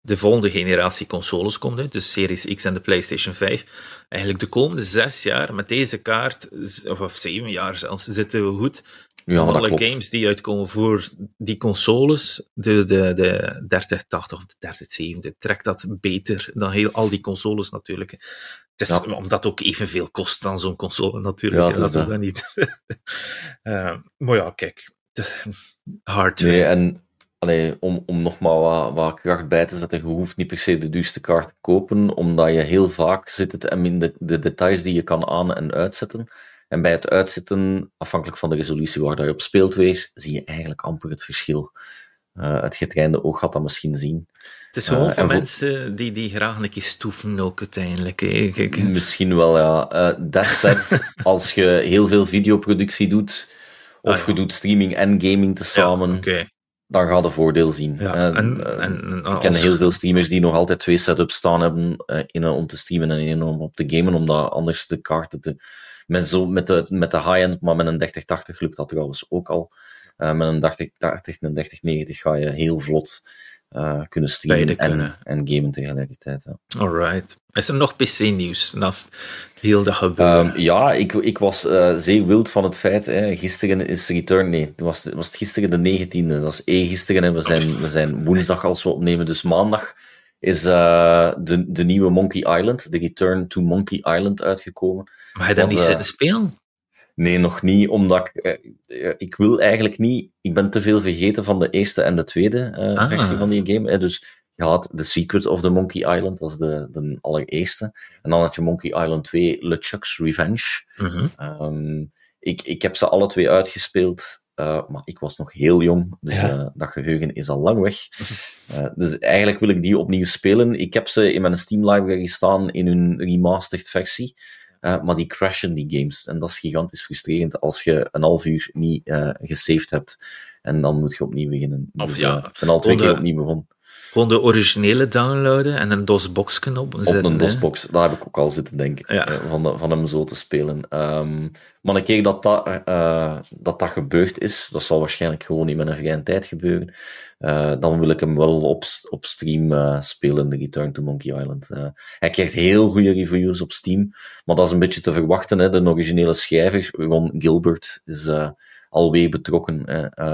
de volgende generatie consoles komt uit, de Series X en de PlayStation 5. Eigenlijk de komende zes jaar met deze kaart, of, of zeven jaar zelfs, zitten we goed. Ja, alle klopt. games die uitkomen voor die consoles, de, de, de 3080 of de 3070, trekt dat beter dan heel, al die consoles natuurlijk. Het is Ja. omdat het ook evenveel kost dan zo'n console natuurlijk. Ja, dat we dat. dat niet. Eh, maar ja, kijk. Hard. Nee, en allee, om, om nog maar wat, wat kracht bij te zetten, je hoeft niet per se de duurste kaart te kopen, omdat je heel vaak zit het in de, de details die je kan aan- en uitzetten. En bij het uitzetten, afhankelijk van de resolutie waar dat je op speelt weer, zie je eigenlijk amper het verschil. Eh, het getrainde oog gaat dat misschien zien. Het is gewoon Eh, voor en voor- mensen die, die graag een keer stoeven ook uiteindelijk. hè. Kijk, Misschien wel, ja. Eh that said, als je heel veel videoproductie doet, of Ah, je doet streaming en gaming tezamen, oké. dan ga je voordeel zien. Eh, en- eh, en- en ik als- ken heel veel streamers die nog altijd twee setups staan hebben, eh één om te streamen en één om op te gamen, omdat anders de kaarten te... Met, zo, met de, met de high-end, maar met een 3080 lukt dat trouwens ook al. Eh, met een 3080 en een 3090 ga je heel vlot eh, kunnen streamen en, kunnen. en gamen tegelijkertijd. Ja. Alright. Is er nog PC-nieuws naast heel dat gebeuren? Ehm, ja, ik, ik was eh, zeer wild van het feit. Hè. Gisteren is Return. Nee, het was, was het gisteren de 19e. Dat is eh, gisteren. En we zijn, we zijn woensdag als we opnemen. Dus maandag is eh, de, de nieuwe Monkey Island, de Return to Monkey Island, uitgekomen. maar hij dat niet zitten spelen? Nee, nog niet, omdat ik, eh, eh, ik wil eigenlijk niet. Ik ben te veel vergeten van de eerste en de tweede eh, Ah. versie van die game. Dus je had The Secret of the Monkey Island, dat is de, de allereerste. En dan had je Monkey Island 2, LeChuck's Revenge. Mhm. Ehm, ik, ik heb ze alle twee uitgespeeld, maar ik was nog heel jong, dus Ja. dat geheugen is al lang weg. Dus eigenlijk wil ik die opnieuw spelen. Ik heb ze in mijn Steam library staan in hun remastered versie, eh, maar die crashen die games. En dat is gigantisch frustrerend als je een half uur niet eh gesaved hebt. En dan moet je opnieuw beginnen. Of Dus, ja, ben al twee keer opnieuw begonnen. Gewoon de originele downloaden en een DOS-boxken op zetten. Op een DOS-box, daar heb ik ook al zitten denken, ja. van, de, van hem zo te spelen. Um, maar een keer dat dat, uh, dat dat gebeurd is, dat zal waarschijnlijk gewoon in mijn vrije tijd gebeuren, uh, dan wil ik hem wel op, op stream uh, spelen, de Return to Monkey Island. hij krijgt heel goede reviews op Steam, maar dat is een beetje te verwachten. Hè. De originele schrijver, Ron Gilbert, is alweer betrokken.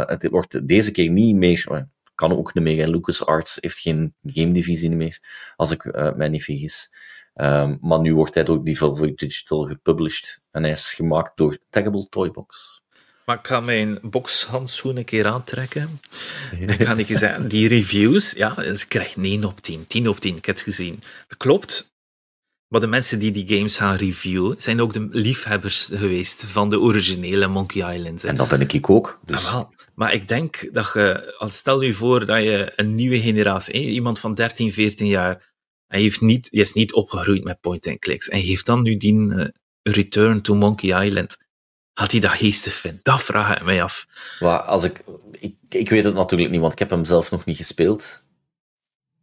het wordt deze keer niet meer kan ook niet meer. LucasArts heeft geen game divisie meer, als ik uh, mij niet vergis. Um, maar nu wordt hij ook Devolver Digital gepublished. En hij is gemaakt door Terrible Toybox. Maar ik ga mijn boxhandschoen een keer aantrekken. En ga ik zeggen, die reviews, ja, ze krijgen 9 op 10. 10 op 10, ik heb het gezien. Dat klopt. Maar de mensen die die games gaan reviewen, zijn ook de liefhebbers geweest van de originele Monkey Island. En dat ben ik ook. Dus. Ah. Maar ik denk dat je, als stel je voor dat je een nieuwe generatie, iemand van 13, 14 jaar, hij, heeft niet, hij is niet opgegroeid met point-and-clicks, en heeft dan nu die uh, Return to Monkey Island. Had hij dat geestig vindt? Dat vraag ik mij af. Maar als ik, ik, ik weet het natuurlijk niet, want ik heb hem zelf nog niet gespeeld.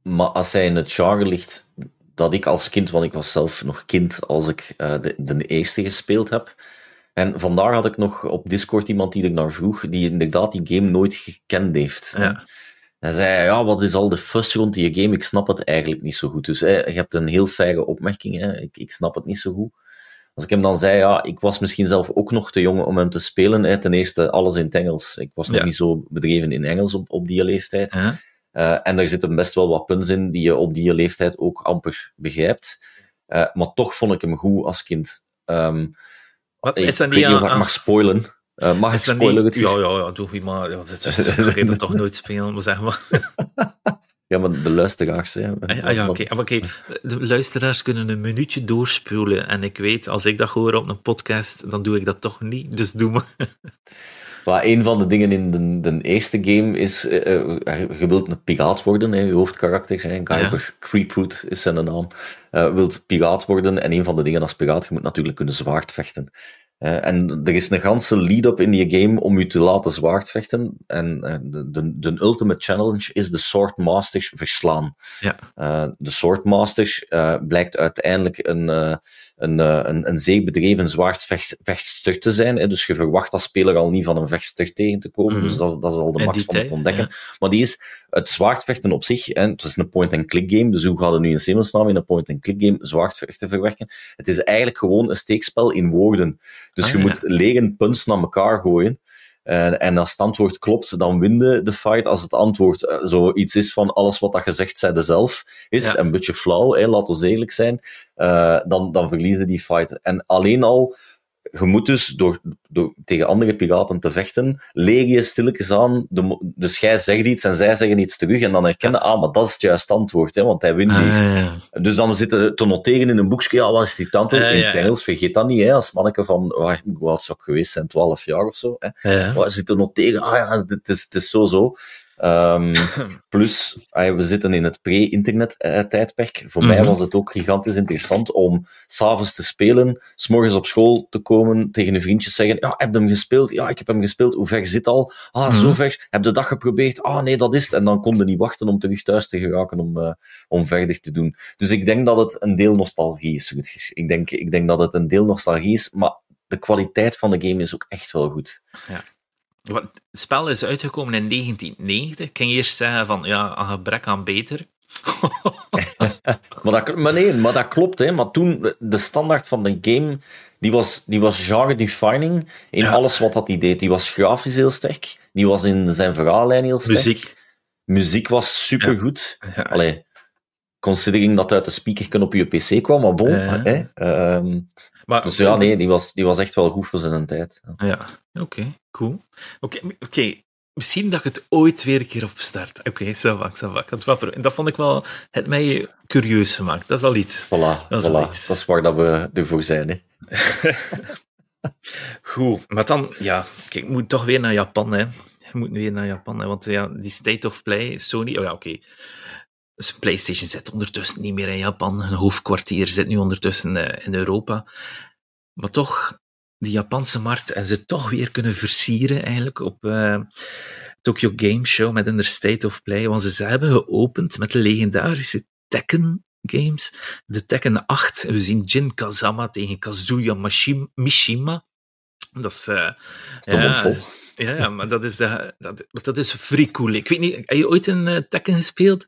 Maar als hij in het genre ligt dat ik als kind, want ik was zelf nog kind als ik uh, de, de eerste gespeeld heb, en vandaar had ik nog op Discord iemand die ik naar vroeg, die inderdaad die game nooit gekend heeft. Ja. Hij zei, ja, wat is al de fuss rond die game? Ik snap het eigenlijk niet zo goed. Dus hè, je hebt een heel fijne opmerking, hè. Ik, ik snap het niet zo goed. Als ik hem dan zei, ja, ik was misschien zelf ook nog te jong om hem te spelen. Hè. Ten eerste, alles in het Engels. Ik was nog niet zo bedreven in Engels op, op die leeftijd. Ja. Uh, en er zitten best wel wat punten in die je op die leeftijd ook amper begrijpt. Uh, maar toch vond ik hem goed als kind. Um, wat, is ik weet niet of ik mag spoilen. Uh, mag ik spoilen? Niet, ja, ja, ja, doe je maar. Ja, is, ik toch nooit spelen, maar zeg maar. Ja, maar de luisteraars. Hè. Ah, ja, oké. Okay. okay. De luisteraars kunnen een minuutje doorspulen. En ik weet, als ik dat hoor op een podcast, dan doe ik dat toch niet. Dus doe maar. Maar een van de dingen in de, de eerste game is, uh, je wilt een piraat worden, hè, je hoofdkarakter, hè, Guybrush ja. Threepwood is zijn naam, uh, wilt piraat worden. En een van de dingen als piraat, je moet natuurlijk kunnen zwaard vechten. Uh, en er is een ganse lead-up in die game om je te laten zwaard vechten. En de, de, de, ultimate challenge is de Swordmaster verslaan. Ja. de Swordmaster blijkt uiteindelijk een een, eh, een, een zeer bedreven zwaardvechtster te zijn. Hè. Dus je verwacht als speler al niet van een vechtster tegen te komen. Mhm. Dus dat, dat is al de max van het ontdekken. Maar die is het zwaardvechten op zich. Hè, het is een point-and-click game. Dus hoe gaat het nu in Simonsnaam in een point-and-click game zwaardvechten verwerken? Het is eigenlijk gewoon een steekspel in woorden. Dus ah, je moet leren punts naar elkaar gooien. Uh, en als het antwoord klopt, dan win je de fight. Als het antwoord uh, zoiets is van alles wat dat gezegd zijde zelf is, een beetje flauw, hè, laat ons eerlijk zijn, uh, dan, dan verliezen die fight. En alleen al je moet dus door, door tegen andere piraten te vechten, leer je stilletjes aan. De, dus jij zegt iets en zij zeggen iets terug. En dan herkennen, ah, maar dat is het juiste antwoord, hè, want hij wint ah, niet. Dus dan zitten te noteren in een boekje, ja, wat is dit antwoord? in het Engels, vergeet dat niet, hè, als manneke van, waar, wat zou ik geweest zijn, 12 jaar of zo. Hè. Waar zitten noteren, ah ja, het is, het is zo, zo. Um, plus, ah we zitten in het pre-internet-tijdperk. Voor mij mhm. was het ook gigantisch interessant om s'avonds te spelen, s'morgens op school te komen, tegen een vriendje zeggen: Ja, heb je hem gespeeld? Ja, ik heb hem gespeeld. Hoe ver zit al? Ah, mm zo ver. Heb je dat geprobeerd? Ah, nee, dat is het. En dan konden niet wachten om terug thuis te geraken om, uh, om verder te doen. Dus ik denk dat het een deel nostalgie is, Rutger. Ik denk, ik denk dat het een deel nostalgie is, maar de kwaliteit van de game is ook echt wel goed. Ja. Het spel is uitgekomen in 1990. Ik ging eerst zeggen van, ja, een gebrek aan beter. maar, dat, maar nee, maar dat klopt. Hè. Maar toen, de standaard van de game, die was, die was genre-defining in alles wat dat hij deed. Die was grafisch heel sterk. Die was in zijn verhaallijn heel sterk. Muziek. Muziek was supergoed. Ja. Allee, considering dat uit de speaker op je pc kwam, maar bon. Hè. Um, maar, dus ja, nee, die was, die was echt wel goed voor zijn tijd. Ja, oké, cool. Oké, oké. Misschien dat ik het ooit weer een keer opstart. Oké, okay, ça va, ça va. En dat vond ik wel het mij curieus gemaakt. Dat is al iets. Voilà, dat is, voilà. Iets. Dat is waar dat we ervoor zijn. Hè. Goed, maar dan, ja, kijk, ik moet toch weer naar Japan. Hè. Je moet weer naar Japan, hè, want ja, die State of Play, Sony, oh ja, oké. Dus PlayStation zit ondertussen niet meer in Japan. Een hoofdkwartier zit nu ondertussen uh, in Europa. Maar toch, die Japanse markt en ze toch weer kunnen versieren eigenlijk op, uh, Tokyo Game Show met in State of Play, want ze hebben geopend met de legendarische Tekken games. De Tekken 8. We zien Jin Kazama tegen Kazuya Mishima. Dat is... Uh, ja, ja, maar dat is, de, dat, dat is vrij cool. Ik weet niet, heb je ooit een uh, Tekken gespeeld?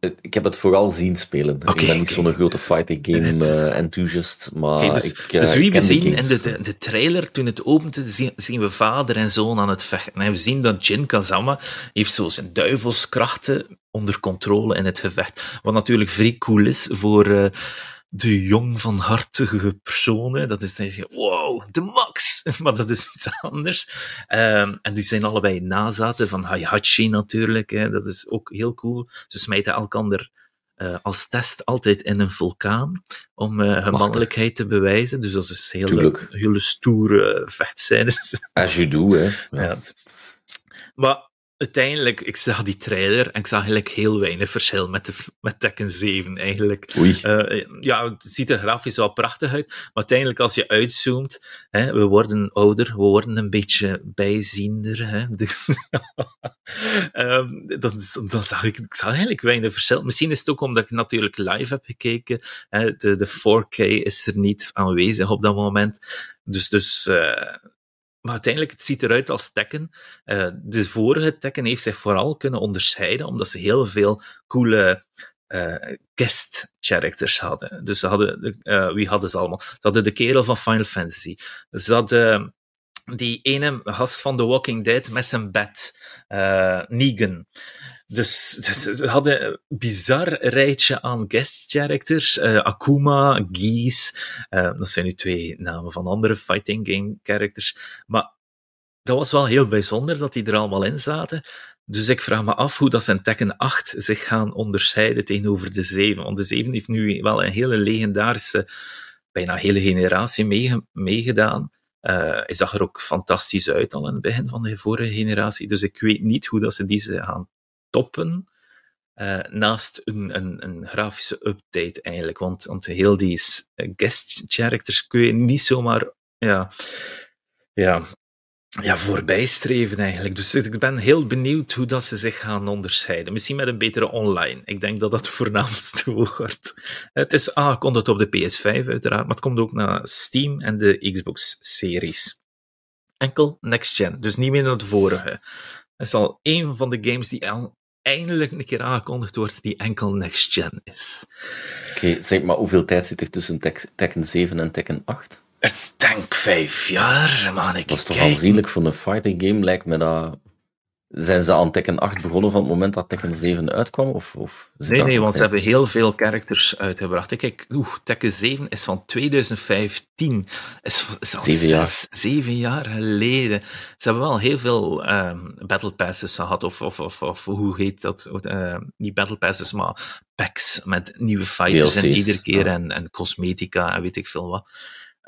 Ik heb het vooral zien spelen. ik ben niet zo'n grote fighting game uh, enthusiast, maar dus, ik, uh, dus wie we zien in de, de, de, trailer, toen het opent, zien, zien, we vader en zoon aan het vechten. En we zien dat Jin Kazama heeft zo zijn duivelskrachten onder controle in het gevecht. Wat natuurlijk vrij cool is voor... Uh, de jong van hartige personen. Dat is dan je, wow, de max! Maar dat is iets anders. Um, en die zijn allebei nazaten van Heihachi natuurlijk. Hè. Dat is ook heel cool. Ze smijten elkaar uh, als test altijd in een vulkaan om uh, hun mannelijkheid te bewijzen. Dus dat is hele, hele stoere vechtscènes. As you do, hè. Ja. ja maar uiteindelijk, ik zag die trailer en ik zag eigenlijk heel weinig verschil met, de, met Tekken 7 eigenlijk. Oei. Uh, ja, het ziet er grafisch wel prachtig uit, maar uiteindelijk als je uitzoomt, hè, we worden ouder, we worden een beetje bijziender. Hè, um, dan, dan zag ik, ik zag eigenlijk weinig verschil. Misschien is het ook omdat ik natuurlijk live heb gekeken. Hè, de, de 4K is er niet aanwezig op dat moment. Dus, dus uh, maar uiteindelijk, het ziet eruit als Tekken. Uh, de vorige Tekken heeft zich vooral kunnen onderscheiden, omdat ze heel veel coole uh, guest characters hadden. Dus ze hadden, uh, wie hadden ze allemaal? Ze hadden de kerel van Final Fantasy. Ze hadden die ene gast van The Walking Dead met zijn bed, Negan. Dus, dus ze hadden een bizar rijtje aan guest characters. Uh, Akuma, Geese. Uh, dat zijn nu twee namen van andere fighting game characters. Maar dat was wel heel bijzonder dat die er allemaal in zaten. Dus ik vraag me af hoe dat zijn Tekken 8 zich gaan onderscheiden tegenover de 7. Want de 7 heeft nu wel een hele legendarische, bijna hele generatie meegedaan. Uh, hij zag er ook fantastisch uit al in het begin van de vorige generatie. Dus ik weet niet hoe dat ze deze gaan toppen. Uh, naast een, een, een, grafische update eigenlijk. Want, want heel die guest characters kun je niet zomaar ja, ja, ja, voorbijstreven eigenlijk. Dus ik ben heel benieuwd hoe dat ze zich gaan onderscheiden. Misschien met een betere online. Ik denk dat dat het voornaamste wordt. Het is aangekondigd op de PS5 uiteraard, maar het komt ook naar Steam en de Xbox-series. Enkel next gen, dus niet meer naar de vorige. Het is al een van de games die eindelijk een keer aangekondigd wordt die enkel next gen is. Oké, zeg maar, hoeveel tijd zit er tussen Tekken 7 en Tekken 8? Ik denk vijf jaar, man. Ik dat is toch aanzienlijk voor een fighting game, lijkt me dat zijn ze aan Tekken 8 begonnen van het moment dat Tekken 7 uitkwam? Of, of nee, nee, want ze hebben heel veel characters uitgebracht. Kijk, oeh, Tekken 7 is van 2015. Is, is al zeven, jaar. zeven jaar geleden. Ze hebben wel heel veel um, Battle Passes gehad, of, of, of, of hoe heet dat? Uh, niet Battle Passes, maar packs met nieuwe fighters en iedere keer en, en cosmetica en weet ik veel wat.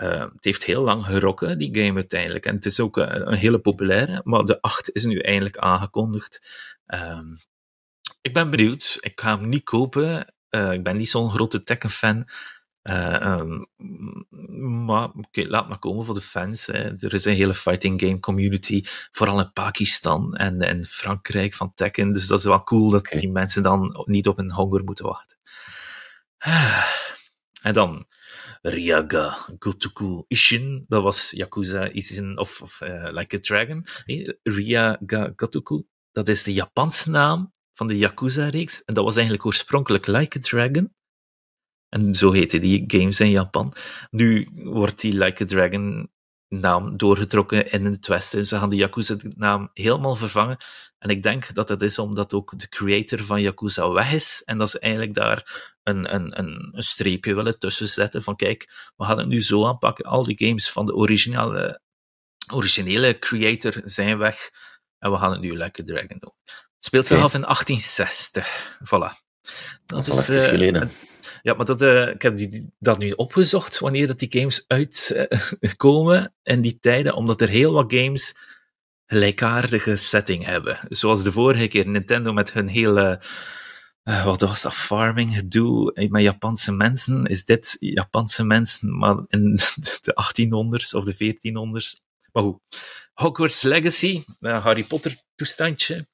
Uh, het heeft heel lang gerokken, die game uiteindelijk. En het is ook een, een hele populaire, maar de 8 is nu eindelijk aangekondigd. Um, ik ben benieuwd. Ik ga hem niet kopen. Uh, ik ben niet zo'n grote Tekken-fan. Uh, um, maar okay, laat maar komen voor de fans. Hè. Er is een hele fighting game community, vooral in Pakistan en, en Frankrijk van Tekken. Dus dat is wel cool dat okay. die mensen dan niet op hun honger moeten wachten. En dan Ryaga Gotoku Ishin, dat was Yakuza Ishin of, of uh, Like a Dragon. Nee, Ryaga Gotoku, dat is de Japanse naam van de Yakuza-reeks. En dat was eigenlijk oorspronkelijk Like a Dragon. En zo heette die games in Japan. Nu wordt die Like a Dragon naam doorgetrokken in het Westen. Ze gaan de Yakuza-naam helemaal vervangen. En ik denk dat dat is omdat ook de creator van Yakuza weg is. En dat ze eigenlijk daar een, een, een, een streepje willen tussen zetten. Van kijk, we gaan het nu zo aanpakken. Al die games van de originele, originele creator zijn weg. En we gaan het nu Like a Dragon doen. Het speelt zich af in 1860. Voilà. Dat, dat is uh, geleden. Ja, maar dat, uh, ik heb die, dat nu opgezocht, wanneer dat die games uitkomen uh, in die tijden, omdat er heel wat games gelijkaardige setting hebben. Zoals de vorige keer Nintendo met hun hele, uh, wat was dat, farming gedoe met Japanse mensen, is dit Japanse mensen, maar in de 1800s of de 1400s Maar goed. Hogwarts Legacy, Harry Potter toestandje,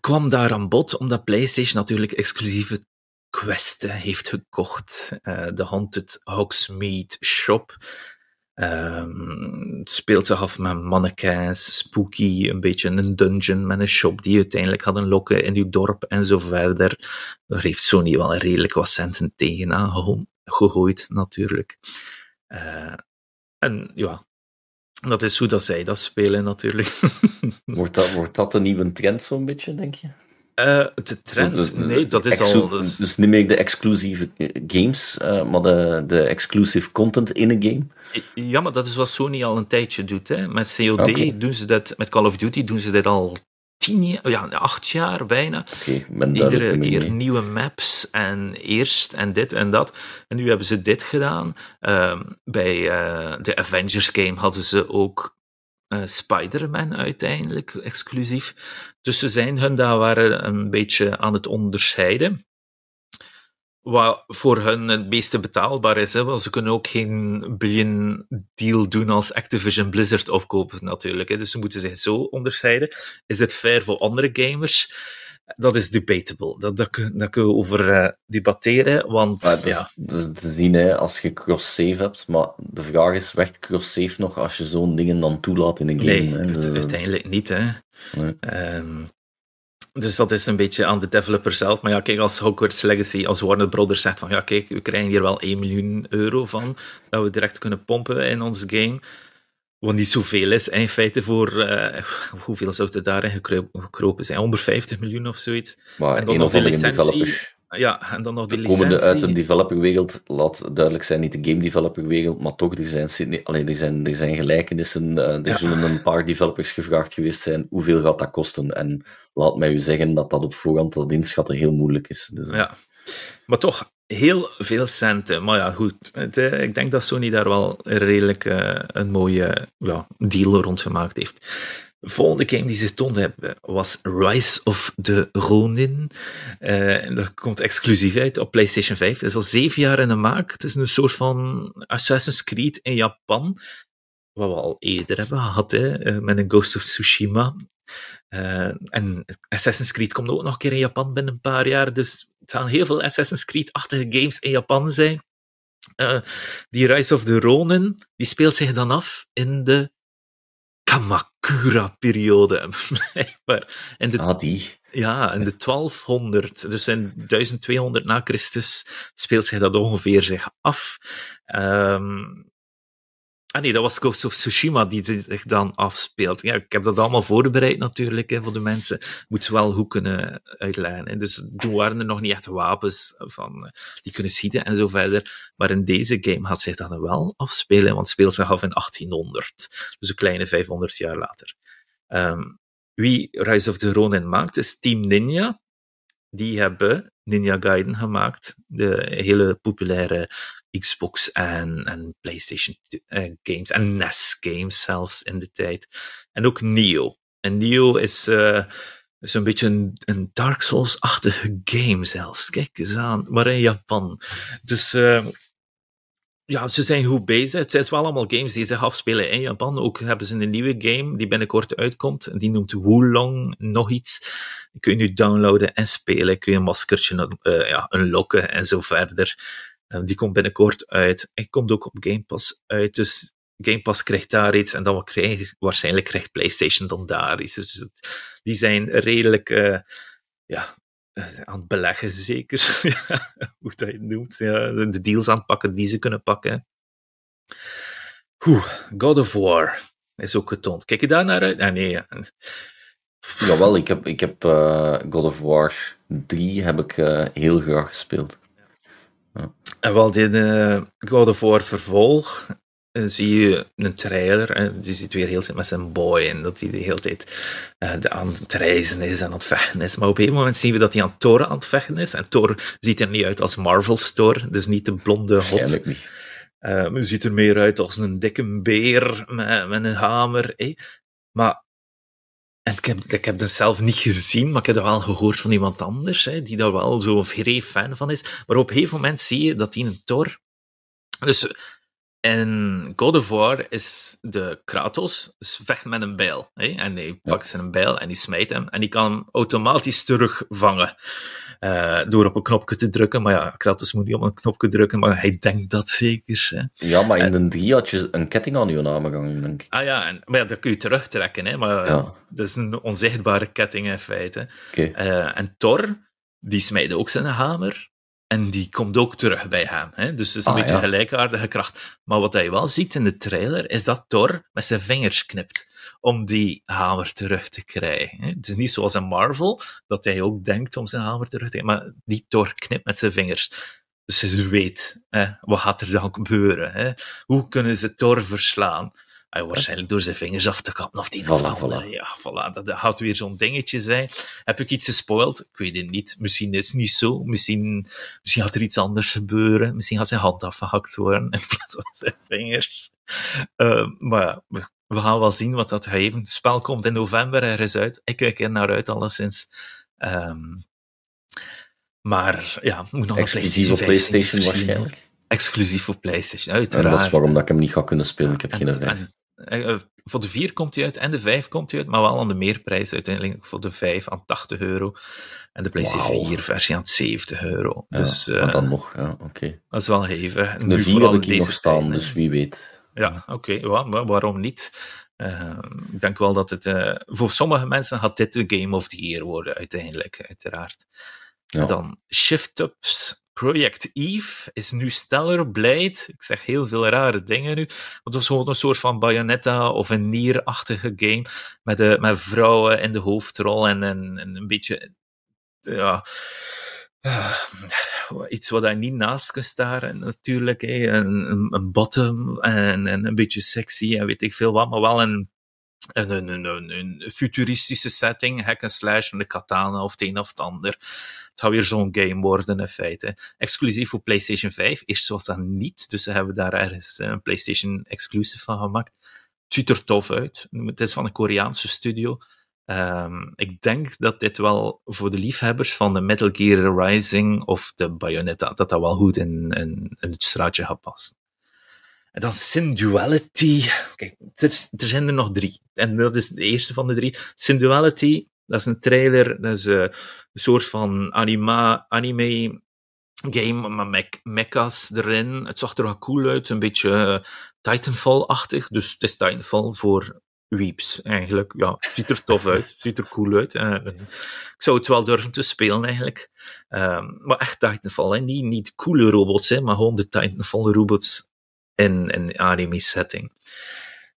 kwam daar aan bod omdat PlayStation natuurlijk exclusieve questen heeft gekocht. Uh, de Haunted Hogsmeade Shop. Het speelt zich af met mannequins, spooky, een beetje een dungeon met een shop die uiteindelijk hadden lokken in uw dorp en zo verder. Daar heeft Sony wel redelijk wat centen tegenaan gegooid, natuurlijk. Uh, en ja, dat is hoe dat zij dat spelen, natuurlijk. wordt, dat, wordt dat een nieuwe trend, zo'n beetje, denk je? Uh, de trend? nee, dat is al... Dus... dus niet meer de exclusieve eh, games, uh, maar de, de exclusive content in een game? Ja, maar dat is wat Sony al een tijdje doet. Hè. Met COD okay. doen ze dat, met Call of Duty doen ze dat al tien jaar, ja, acht jaar bijna. Okay, Iedere keer nieuwe maps en eerst en dit en dat. En nu hebben ze dit gedaan. Uh, bij uh, de Avengers game hadden ze ook uh, Spider-Man uiteindelijk exclusief. Dus ze zijn hun daar waren een beetje aan het onderscheiden. Wat voor hun het meeste betaalbaar is. Hè? Want ze kunnen ook geen billion deal doen als Activision Blizzard opkopen, natuurlijk. Hè? Dus ze moeten zich zo onderscheiden. Is het fair voor andere gamers? Dat is debatable. Dat, dat, daar kunnen we over uh, debatteren. Want, ja. is, te zien hè, als je cross-save hebt. Maar de vraag is: werkt cross-save nog als je zo'n dingen dan toelaat in een game? Nee, hè? Uiteindelijk niet. Hè. Nee. Um, dus dat is een beetje aan de developer zelf. Maar ja, kijk, als Hogwarts Legacy, als Warner Brothers zegt van ja, kijk, we krijgen hier wel 1 miljoen euro van, dat we direct kunnen pompen in ons game. Wat niet zoveel is, in feite voor, uh, hoeveel zou het daarin gekropen zijn? 150 miljoen of zoiets. Maar en dan nog de licentie. Ja, en dan nog de, de licentie. Komende uit een developerwereld, laat duidelijk zijn, niet de game developerwereld, maar toch, er zijn, alleen, er zijn, er zijn gelijkenissen. Uh, er zullen een paar developers gevraagd geweest zijn, hoeveel gaat dat kosten? En laat mij u zeggen dat dat op voorhand dat inschatten heel moeilijk is. Dus, ja, maar toch heel veel centen. Maar ja, goed. Het, uh, ik denk dat Sony daar wel redelijk een mooie ja, deal rond gemaakt heeft. De volgende game die ze toond hebben was Rise of the Ronin. Uh, en dat komt exclusief uit op PlayStation 5. Het is al zeven jaar in de maak. Het is een soort van Assassin's Creed in Japan. Wat we al eerder hebben gehad, hè, met een Ghost of Tsushima. Uh, en Assassin's Creed komt ook nog een keer in Japan binnen een paar jaar. Dus het gaan heel veel Assassin's Creed-achtige games in Japan zijn. Die Rise of the Ronin, die speelt zich dan af in de Kamakura-periode. in de, ah, die. Ja, in de 1200, dus in 1200 na Christus, speelt zich dat ongeveer zich af. Um, Ah nee, dat was Ghost of Tsushima die zich dan afspeelt. Ja, ik heb dat allemaal voorbereid natuurlijk hè, voor de mensen. Moet wel goed kunnen uitleggen. Hè. Dus toen waren er nog niet echt wapens van, eh, die kunnen schieten en zo verder. Maar in deze game had zich dat wel afspelen, want speelt zich af in 1800. Dus een kleine 500 jaar later. Um, wie Rise of the Ronin maakt, is Team Ninja. Die hebben Ninja Gaiden gemaakt. De hele populaire Xbox en, en PlayStation uh, games en NES games zelfs in de tijd. En ook Neo. En Neo is, uh, is een beetje een, Dark Souls-achtige game zelfs. Kijk eens aan, maar in Japan. Dus uh, ja, ze zijn goed bezig. Het zijn wel allemaal games die zich afspelen in Japan. Ook hebben ze een nieuwe game die binnenkort uitkomt. Die noemt Wulong nog iets. Die kun je nu downloaden en spelen. Kun je een maskertje uh, ja, unlocken en zo verder. Uh, die komt binnenkort uit. En komt ook op Game Pass uit. Dus Game Pass krijgt daar iets. En dan krijg, waarschijnlijk krijgt PlayStation dan daar iets. Dus het, die zijn redelijk... Uh, ja, aan het beleggen, zeker. hoe dat je het noemt. Ja, de deals aan het pakken die ze kunnen pakken. God of War is ook getoond. Kijk je daar naar uit? Ah, nee. Ja. Jawel, ik heb, ik heb God of War 3 heb ik, heel graag gespeeld. Ja. En wel, die uh, God of War vervolg uh, zie je een trailer en je ziet weer heel tijd met zijn boy en dat hij de hele tijd uh, aan het reizen is en aan het vechten is. Maar op een moment zien we dat hij aan Thor aan het vechten is. En Thor ziet er niet uit als Marvel's Thor, dus niet de blonde hot. niet. Uh, ziet er meer uit als een dikke beer met, met een hamer. Eh. Maar en ik heb, ik heb er zelf niet gezien, maar ik heb er wel gehoord van iemand anders, hè, die daar wel zo'n vrij fan van is. Maar op een gegeven moment zie je dat hij een Thor... Dus in God of War is de Kratos is vecht met een bijl. Hè? En hij pakt zijn bijl en die smijt hem. En die kan hem automatisch terugvangen. Uh, door op een knopje te drukken. Maar ja, Kratos moet niet op een knopje drukken, maar hij denkt dat zeker. Hè. Ja, maar in de 3 had je een ketting aan je naam denk ik. Ah ja, en, maar ja, dat kun je terugtrekken. Hè, maar ja. dat is een onzichtbare ketting in feite. Okay. Uh, en Thor, die smijt ook zijn hamer. En die komt ook terug bij hem. Hè? Dus het is een ah, beetje ja. gelijkaardige kracht. Maar wat hij wel ziet in de trailer, is dat Thor met zijn vingers knipt om die hamer terug te krijgen. Het is niet zoals in Marvel, dat hij ook denkt om zijn hamer terug te krijgen, maar die Thor knipt met zijn vingers. Dus ze weet, hè, wat gaat er dan gebeuren? Hè? Hoe kunnen ze Thor verslaan? Hij waarschijnlijk door zijn vingers af te kappen of die of voilà, Ja, voilà. Dat, gaat weer zo'n dingetje zijn. Heb ik iets gespoild? Ik weet het niet. Misschien is het niet zo. Misschien, misschien gaat er iets anders gebeuren. Misschien gaat zijn hand afgehakt worden in plaats van zijn vingers. Uh, maar we, we, gaan wel zien wat dat geven. Het spel komt in november ergens uit. Ik kijk er naar uit, alleszins. Um, maar ja, moet nog Exclusief op PlayStation waarschijnlijk. Exclusief voor PlayStation, uiteraard. En dat is waarom dat ik hem niet ga kunnen spelen. Ik heb geen idee. Eh, eh, voor de 4 komt hij uit en de 5 komt hij uit, maar wel aan de meerprijs uiteindelijk voor de 5 aan 80 euro en de PlayStation wow. 4 versie aan 70 euro. Ja, dus, uh, dan nog, ja, oké. Okay. Dat is wel hevig. De 4 heb ik hier nog staan, dus wie weet. Ja, oké, okay, ja, waarom niet? Uh, ik denk wel dat het, uh, voor sommige mensen gaat dit de Game of the Year worden, uiteindelijk, uiteraard. Ja. En dan Shift-Ups Project Eve is nu Stellar Blade. Ik zeg heel veel rare dingen nu. Het is gewoon een soort van Bayonetta of een Nier-achtige game. Met, de, met vrouwen in de hoofdrol en, en, en een beetje. Ja. Uh, iets wat hij niet naast kunt staren, natuurlijk. Een, een, bottom en, en een beetje sexy en weet ik veel wat, maar wel een een, een, een, een, futuristische setting, hack and slash met de katana of het een of het ander. Het gaat weer zo'n game worden in feite. Exclusief voor PlayStation 5. Eerst was dat niet, dus ze hebben daar ergens een PlayStation exclusive van gemaakt. Het ziet er tof uit. Het is van een Koreaanse studio. Um, ik denk dat dit wel voor de liefhebbers van de Metal Gear Rising of de Bayonetta, dat dat wel goed in, in, in het straatje gaat passen. En dan Synduality. Kijk, er, er, zijn er nog drie. En dat is de eerste van de drie. Synduality, dat is een trailer. Dat is uh, een soort van anima, anime game met mechas erin. Het zag er wel cool uit. Een beetje uh, Titanfall-achtig. Dus het is Titanfall voor weeps, eigenlijk. Ja, het ziet er tof uit. Het ziet er cool uit. Uh, ik zou het wel durven te spelen, eigenlijk. Um, maar echt Titanfall, hè. Niet, coole robots, hè, maar gewoon de Titanfall-robots in een anime setting.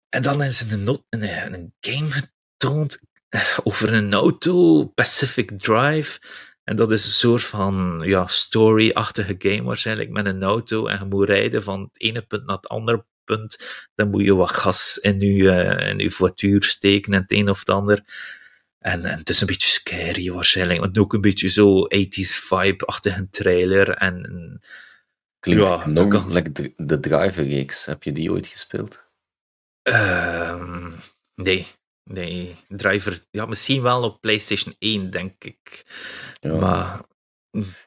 En dan is er een, een, een game getoond eh, over een auto, Pacific Drive. En dat is een soort van ja, story-achtige game waarschijnlijk met een auto. En je moet rijden van het ene punt naar het andere punt. Dan moet je wat gas in je, uh, in je voituur steken en het een of het ander. En, en het is een beetje scary waarschijnlijk. Want ook een beetje zo 80s vibe-achtige trailer. En Klinkt ja, nog kan... like de, Driver-reeks. Heb je die ooit gespeeld? Uh, nee. Nee, Driver... Ja, misschien wel op PlayStation 1, denk ik. Ja. Maar...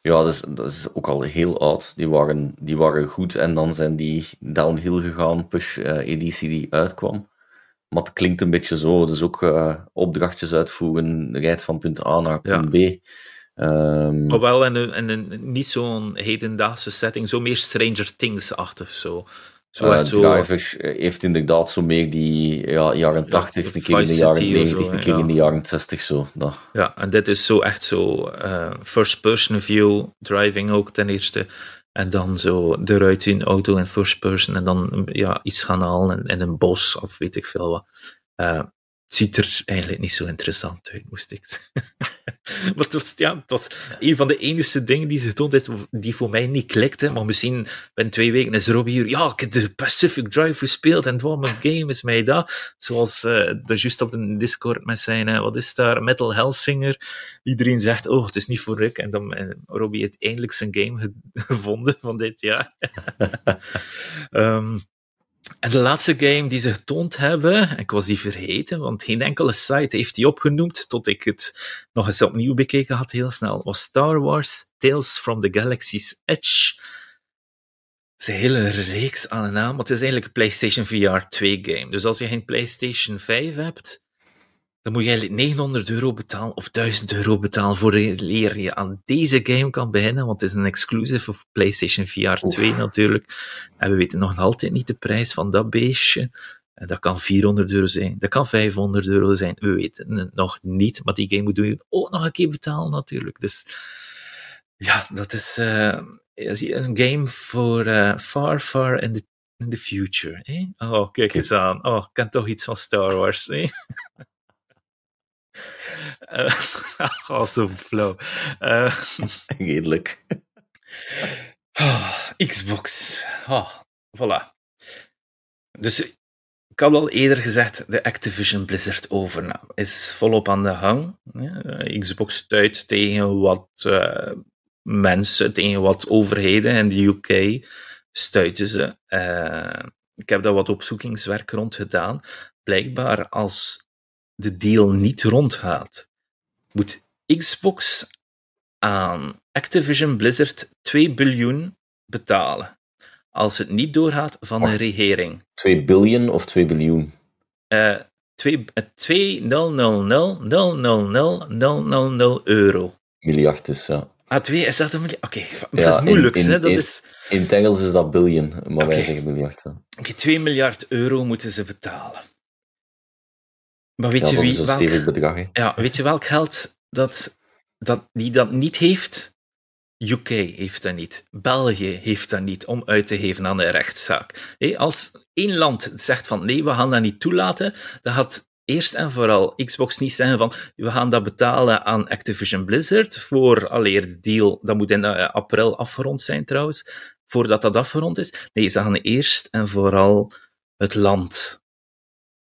Ja, dat is, dat is ook al heel oud. Die waren, die waren goed en dan zijn die downhill gegaan, push-editie uh, die uitkwam. Maar het klinkt een beetje zo. Dus ook uh, opdrachtjes uitvoeren, rijdt van punt A naar punt ja. B. Um, wel in een, in een niet zo'n hedendaagse setting, zo meer Stranger Things-achtig. Zo. Zo uh, zo... Driver heeft inderdaad zo meer die ja, jaren 80, ja, een keer in de jaren 90, zo, een keer ja. in de jaren 60 zo. Dat. Ja, en dit is zo echt zo uh, first-person view, driving ook ten eerste. En dan zo eruit in auto en first person en dan ja, iets gaan halen in, in een bos of weet ik veel wat. Uh, het ziet er eigenlijk niet zo interessant uit, moest ik maar het was, ja, was een van de enige dingen die ze toont die voor mij niet klikte. Maar misschien binnen twee weken is Robbie hier. Ja, ik heb de Pacific Drive gespeeld en was mijn game, is mij dat. Zoals uh, juist op de Discord met zijn, uh, wat is daar, Metal Hellsinger. Iedereen zegt, oh, het is niet voor Rick. En dan uh, Robbie eindelijk zijn game gevonden van dit jaar. um, En de laatste game die ze getoond hebben, ik was die vergeten, want geen enkele site heeft die opgenoemd, tot ik het nog eens opnieuw bekeken had heel snel, was Star Wars Tales from the Galaxy's Edge. is een hele reeks aan en aan, maar het is eigenlijk een PlayStation VR 2 game. Dus als je geen PlayStation 5 hebt, dan moet je eigenlijk 900 euro betalen of 1000 euro betalen voor leer je aan deze game kan beginnen, want het is een exclusive of PlayStation VR 2 natuurlijk. En we weten nog altijd niet de prijs van dat beestje. En dat kan 400 euro zijn, dat kan 500 euro zijn, we weten het nog niet, maar die game moet je ook nog een keer betalen natuurlijk. Dus ja, dat is uh, een game voor uh, far, far in the, in the future. Eh? Oh, kijk eens aan. Oh, ik ken toch iets van Star Wars. Eh? uh, oh, zo flow. Uh, Redelijk. Oh, Xbox. Oh, voilà. Dus ik had al eerder gezegd, de Activision Blizzard overname is volop aan de gang. Ja, Xbox stuit tegen wat uh, mensen, tegen wat overheden in de UK stuiten ze. Uh, ik heb daar wat opzoekingswerk rond gedaan. Blijkbaar als de deal niet rondgaat, moet Xbox aan Activision Blizzard 2 biljoen betalen. Als het niet doorgaat van Wacht, de regering. 2 biljoen of 2 biljoen? Uh, 2, 2 0, 0, 0, 0, 0, 0, 0, 0, 0 euro. Miljard dus, ja. Ah, 2 is dat een miljard? Oké, okay, dat is moeilijk. In, in, hè? Dat in, is... in het Engels is dat biljoen, maar okay. wij zeggen miljard. Oké, okay, 2 miljard euro moeten ze betalen. Maar weet ja, je wie een welk, bedrag, hè? Ja, weet je welk geld dat, dat, die dat niet heeft? UK heeft dat niet. België heeft dat niet om uit te geven aan de rechtszaak. Als één land zegt van nee, we gaan dat niet toelaten, dan gaat eerst en vooral Xbox niet zeggen van we gaan dat betalen aan Activision Blizzard voor alleer de deal, dat moet in april afgerond zijn trouwens, voordat dat afgerond is. Nee, ze gaan eerst en vooral het land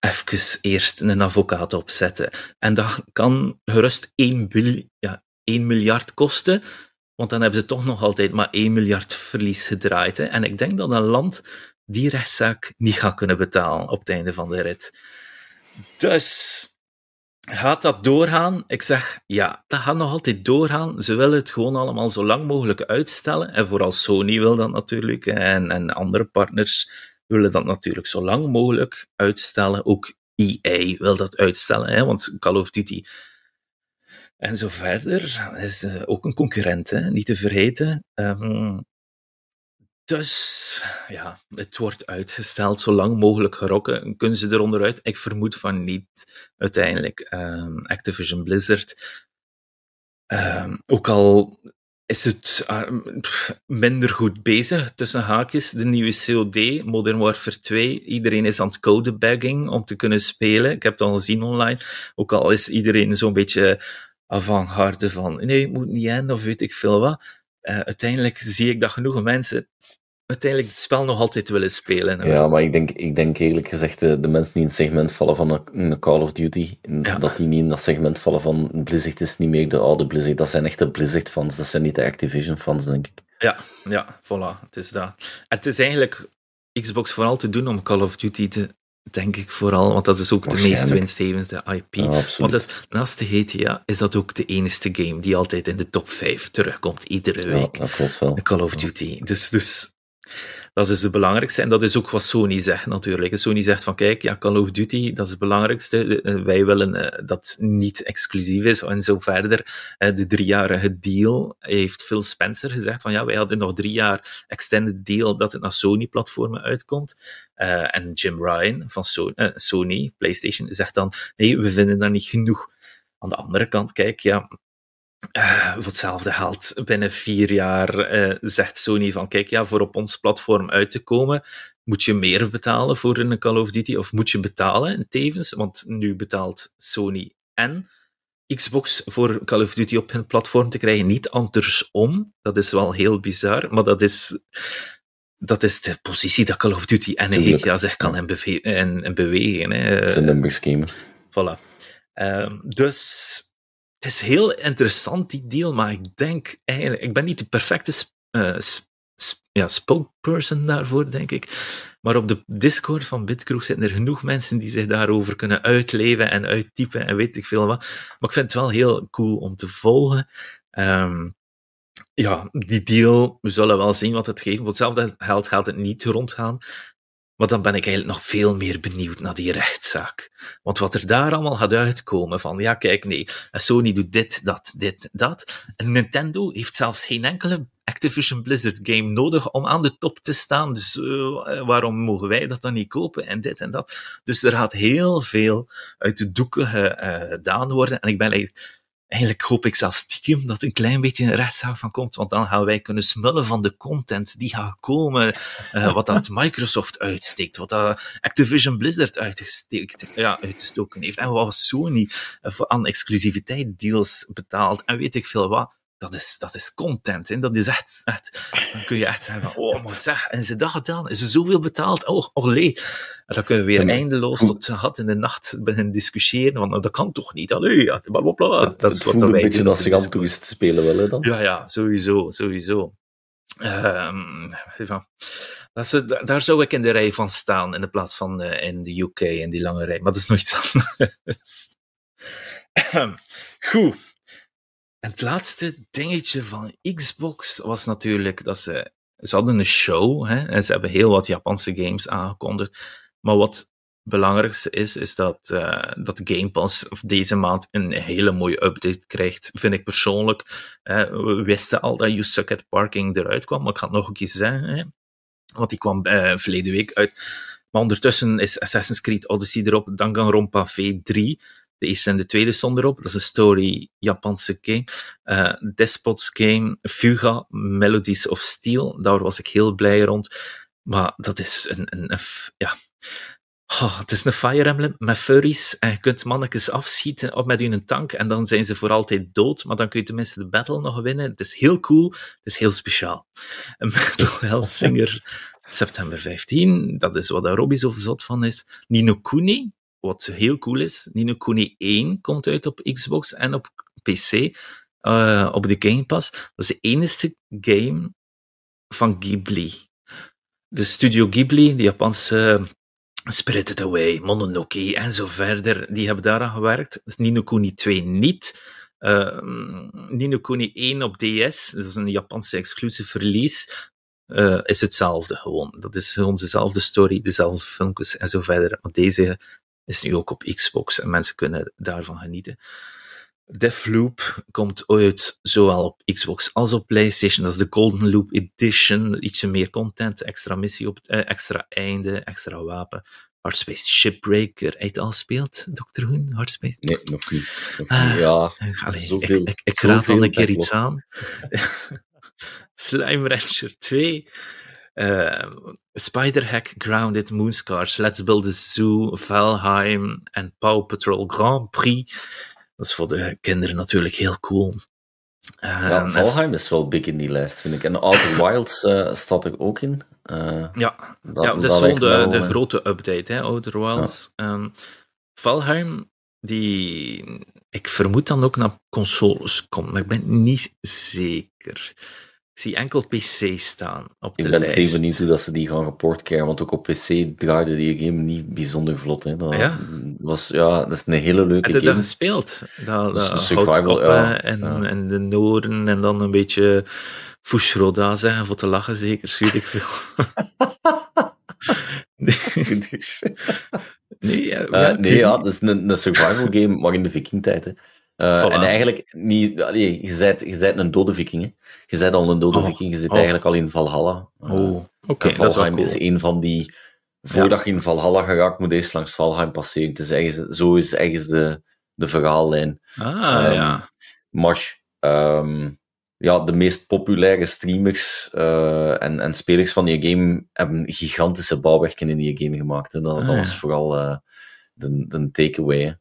even eerst een advocaat opzetten. En dat kan gerust 1, bil, ja, 1 miljard kosten, want dan hebben ze toch nog altijd maar 1 miljard verlies gedraaid. Hè. En ik denk dat een land die rechtszaak niet gaat kunnen betalen op het einde van de rit. Dus gaat dat doorgaan? Ik zeg ja, dat gaat nog altijd doorgaan. Ze willen het gewoon allemaal zo lang mogelijk uitstellen. En vooral Sony wil dat natuurlijk. En, en andere partners willen dat natuurlijk zo lang mogelijk uitstellen. Ook EA wil dat uitstellen, hè, want Call of Duty en zo verder is uh, ook een concurrent, hè, niet te vergeten. Um, dus ja, het wordt uitgesteld, zo lang mogelijk gerokken. Kunnen ze eronder uit? Ik vermoed van niet, uiteindelijk. Um, Activision Blizzard. Um, ook al is het uh, minder goed bezig, tussen haakjes. De nieuwe COD, Modern Warfare 2, iedereen is aan het codebagging om te kunnen spelen. Ik heb het al gezien online. Ook al is iedereen zo'n beetje avant-garde van, nee, het moet niet in, of weet ik veel wat. Uh, uiteindelijk zie ik dat genoeg mensen uiteindelijk het spel nog altijd willen spelen. Ja, maar ik denk, ik denk eerlijk gezegd, de, de mensen die in het segment vallen van een, een Call of Duty, ja. dat die niet in dat segment vallen van Blizzard is niet meer de oude Blizzard. Dat zijn echte Blizzard-fans, dat zijn niet de Activision-fans, denk ik. Ja, ja, voilà, het is dat. Het is eigenlijk Xbox vooral te doen om Call of Duty te, denk ik vooral, want dat is ook de meest winstgevende IP. Ja, want dat is, naast de GTA is dat ook de enige game die altijd in de top 5 terugkomt, iedere week. Ja, dat klopt wel. Call of Duty. Dus, dus dat is het belangrijkste. En dat is ook wat Sony zegt natuurlijk. Sony zegt van kijk, ja, Call of Duty, dat is het belangrijkste. Eh, wij willen uh, dat niet exclusief is en zo verder. De driejarige deal heeft Phil Spencer gezegd van ja, wij hadden nog drie jaar extended deal dat het naar Sony-platformen uitkomt. en Jim Ryan van Sony, PlayStation, zegt dan nee, we vinden dat niet genoeg. Aan de andere kant, kijk, ja, uh, voor hetzelfde geld, binnen vier jaar uh, zegt Sony van kijk, ja, voor op ons platform uit te komen, moet je meer betalen voor een Call of Duty, of moet je betalen tevens, want nu betaalt Sony en Xbox voor Call of Duty op hun platform te krijgen, niet andersom. Dat is wel heel bizar, maar dat is, dat is de positie dat Call of Duty en een GTA zich kan en, beve en, en bewegen. Hè. Het is een numberscheme. Voilà. Uh, dus het is heel interessant, die deal, maar ik denk eigenlijk, ik ben niet de perfecte uh, ja, spokesperson daarvoor, denk ik. Maar op de Discord van Bitkroeg zitten er genoeg mensen die zich daarover kunnen uitleven en uittypen en weet ik veel wat. Maar ik vind het wel heel cool om te volgen. Um, ja, die deal, we zullen wel zien wat het geeft. Voor hetzelfde geld gaat het niet rondgaan. Maar dan ben ik eigenlijk nog veel meer benieuwd naar die rechtszaak. Want wat er daar allemaal gaat uitkomen van, ja kijk, nee, Sony doet dit, dat, dit, dat. En Nintendo heeft zelfs geen enkele Activision Blizzard game nodig om aan de top te staan. Dus uh, waarom mogen wij dat dan niet kopen en dit en dat? Dus er gaat heel veel uit de doeken uh, gedaan worden. En ik ben eigenlijk Eigenlijk hoop ik zelfs stiekem dat een klein beetje een rechtszaak van komt, want dan gaan wij kunnen smullen van de content die gaat komen, uh, wat dat Microsoft uitsteekt, wat dat Activision Blizzard uitgesteekt, ja, uitgestoken heeft, en wat Sony uh, aan exclusiviteit deals betaalt, en weet ik veel wat dat is, dat is content. Hè? Dat is echt, echt, dan kun je echt zeggen van, oh, maar zeg, en ze dat gedaan, is er zoveel betaald, oh, allee. En dan kunnen we weer eindeloos tot had in de nacht beginnen discussiëren, want nou, dat kan toch niet, allee, ja, bla, bla, Dat, dat is wat dat een beetje als gigantisch spelen willen dan. Ja, ja, sowieso, sowieso. Um, dat is, daar zou ik in de rij van staan, in de plaats van uh, in de UK, in die lange rij, maar dat is nog iets anders. Goed. En het laatste dingetje van Xbox was natuurlijk dat ze, ze hadden een show, hè, en ze hebben heel wat Japanse games aangekondigd. Maar wat belangrijkste is, is dat, uh, dat Game Pass deze maand een hele mooie update krijgt, vind ik persoonlijk. we wisten al dat You Suck at Parking eruit kwam, maar ik ga het nog een keer zeggen, hè, want die kwam uh, verleden week uit. Maar ondertussen is Assassin's Creed Odyssey erop, Danganronpa V3, de eerste en de tweede stond erop. Dat is een story Japanse game. Uh, Despots game, Fuga, Melodies of Steel. Daar was ik heel blij rond. Maar dat is een, een, een ja. Oh, het is een Fire Emblem met furries en je kunt mannetjes afschieten op met een tank en dan zijn ze voor altijd dood, maar dan kun je tenminste de battle nog winnen. Het is heel cool, het is heel speciaal. Een Metal Hellsinger, september 15, dat is wat de Robbie zo zot van is. Nino Kuni, wat heel cool is, Nino Kuni 1 komt uit op Xbox en op PC, uh, op de Game Pass. Dat is de enige game van Ghibli. De studio Ghibli, de Japanse Spirited Away, Mononoke en zo verder, die hebben daaraan gewerkt. Dus Nino Kuni 2 niet. Uh, Nino Kuni 1 op DS, dat is een Japanse exclusive release. Uh, is hetzelfde gewoon. Dat is gewoon dezelfde story, dezelfde filmpjes en zo verder. Maar deze is nu ook op Xbox en mensen kunnen daarvan genieten. Deathloop komt ooit zowel op Xbox als op PlayStation. Dat is de Golden Loop Edition. Ietsje meer content, extra missie op eh, extra einde, extra wapen. Hardspace Shipbreaker, hij al speelt, Dr. Hoen, Hardspace? Nee, nog niet. Nog ah, ja, allee, zoveel, ik, ik, ik raad dan een keer iets aan. Slime Rancher 2 uh, Spider-Hack, Grounded, Moonscars, Let's Build a Zoo, Valheim en Paw Patrol Grand Prix. Dat is voor de kinderen natuurlijk heel cool. Uh, ja, Valheim is wel big in die lijst, vind ik. En Outer Wilds uh, staat er ook in. Uh, ja, dat, ja, dat is zo de, de grote update, hè, Outer Wilds. Ja. Um, Valheim, die, ik vermoed dan ook naar consoles komt, maar ik ben niet zeker. Ik zie enkel PC staan op de Ik ben zeer benieuwd hoe dat ze die gaan geportkeren, want ook op PC draaide die game niet bijzonder vlot. Hè. Dat, ja? Was, ja, dat is een hele leuke Heb je game. dat gespeeld? Dat, dat, survival, ja, en, ja. en de noorden en dan een beetje Fushroda zeggen, voor te lachen zeker, weet ik veel. nee, nee, ja, uh, nee, ja, dat is een, een survival game, maar in de vikingtijd. Hè. Uh, voilà. En eigenlijk, niet, allee, je, bent, je bent een dode viking. Hè. Je bent al een dode oh. viking, je zit oh. eigenlijk al in Valhalla. Oh, oké. Okay, Valheim dat is, cool. is een van die... Voordat je in Valhalla geraakt, moet eerst langs Valheim passeren. Dus ergens, zo is ergens de, de verhaallijn. Ah, um, ja. Maar um, ja, de meest populaire streamers uh, en, en spelers van die game hebben gigantische bouwwerken in die game gemaakt. Hè. Dat, ah, dat was vooral uh, de, de takeaway.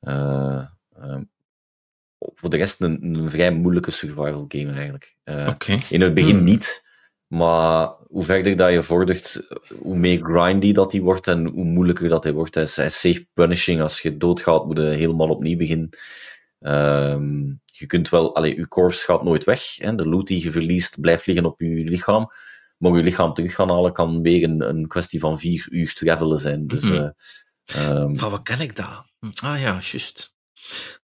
Uh, voor de rest een, een, vrij moeilijke survival game eigenlijk. Uh, okay. In het begin hmm. niet, maar hoe verder dat je vordert, hoe meer grindy dat die wordt en hoe moeilijker dat hij wordt. Hij is, hij is safe punishing. Als je doodgaat, moet je helemaal opnieuw beginnen. Um, je kunt wel, allee, je corpse gaat nooit weg. Hè. De loot die je verliest blijft liggen op je lichaam. Maar je lichaam terug gaan halen kan weer een, een kwestie van vier uur travelen zijn. Dus, mm -hmm. uh, um, van wat ken ik dat? Ah ja, juist.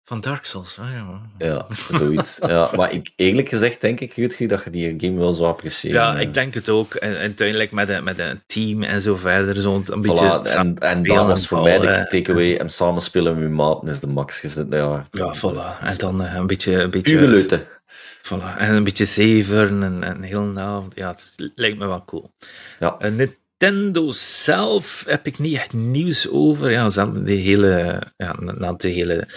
Van Dark Souls, ja. Ja, zoiets. ja, maar ik, eerlijk gezegd denk ik, Rutger, dat je die game wel zou appreciëren. Ja, ik denk het ook. En, uiteindelijk met een, met een team en zo verder. Zo'n een beetje en, en dat was voor mij de takeaway. En samen spelen met maten is de max gezet. Ja, ja voilà. En dan uh, een beetje... Een beetje Pure Voilà. En een beetje zeveren en, en heel avond. Ja, het lijkt me wel cool. Ja. Uh, Nintendo zelf heb ik niet echt nieuws over. Ja, de hele, ja, na de hele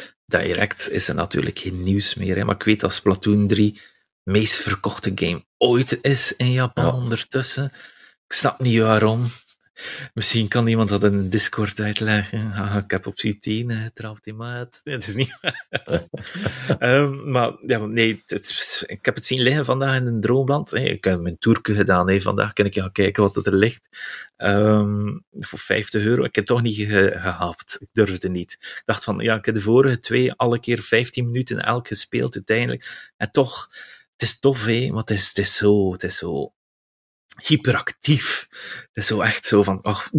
direct is er natuurlijk geen nieuws meer. Hè. Maar ik weet dat Splatoon 3 meest verkochte game ooit is in Japan ondertussen. Ik snap niet waarom. Misschien kan iemand dat in Discord uitleggen. Ah, ik heb op 10 uh, die maat. Nee, dat is niet um, maar ja, nee, het, ik heb het zien liggen vandaag in een droomland. Ik heb mijn tourke gedaan. Vandaag kan ik gaan kijken wat er ligt. Um, voor 50 euro. Ik heb het toch niet ge gehaald. Ik durfde niet. Ik dacht van, ja, ik heb de vorige twee alle keer 15 minuten elk gespeeld uiteindelijk. En toch, het is tof, hè, want het is, het is zo, het is zo hyperactief. Het is zo echt zo van, ach,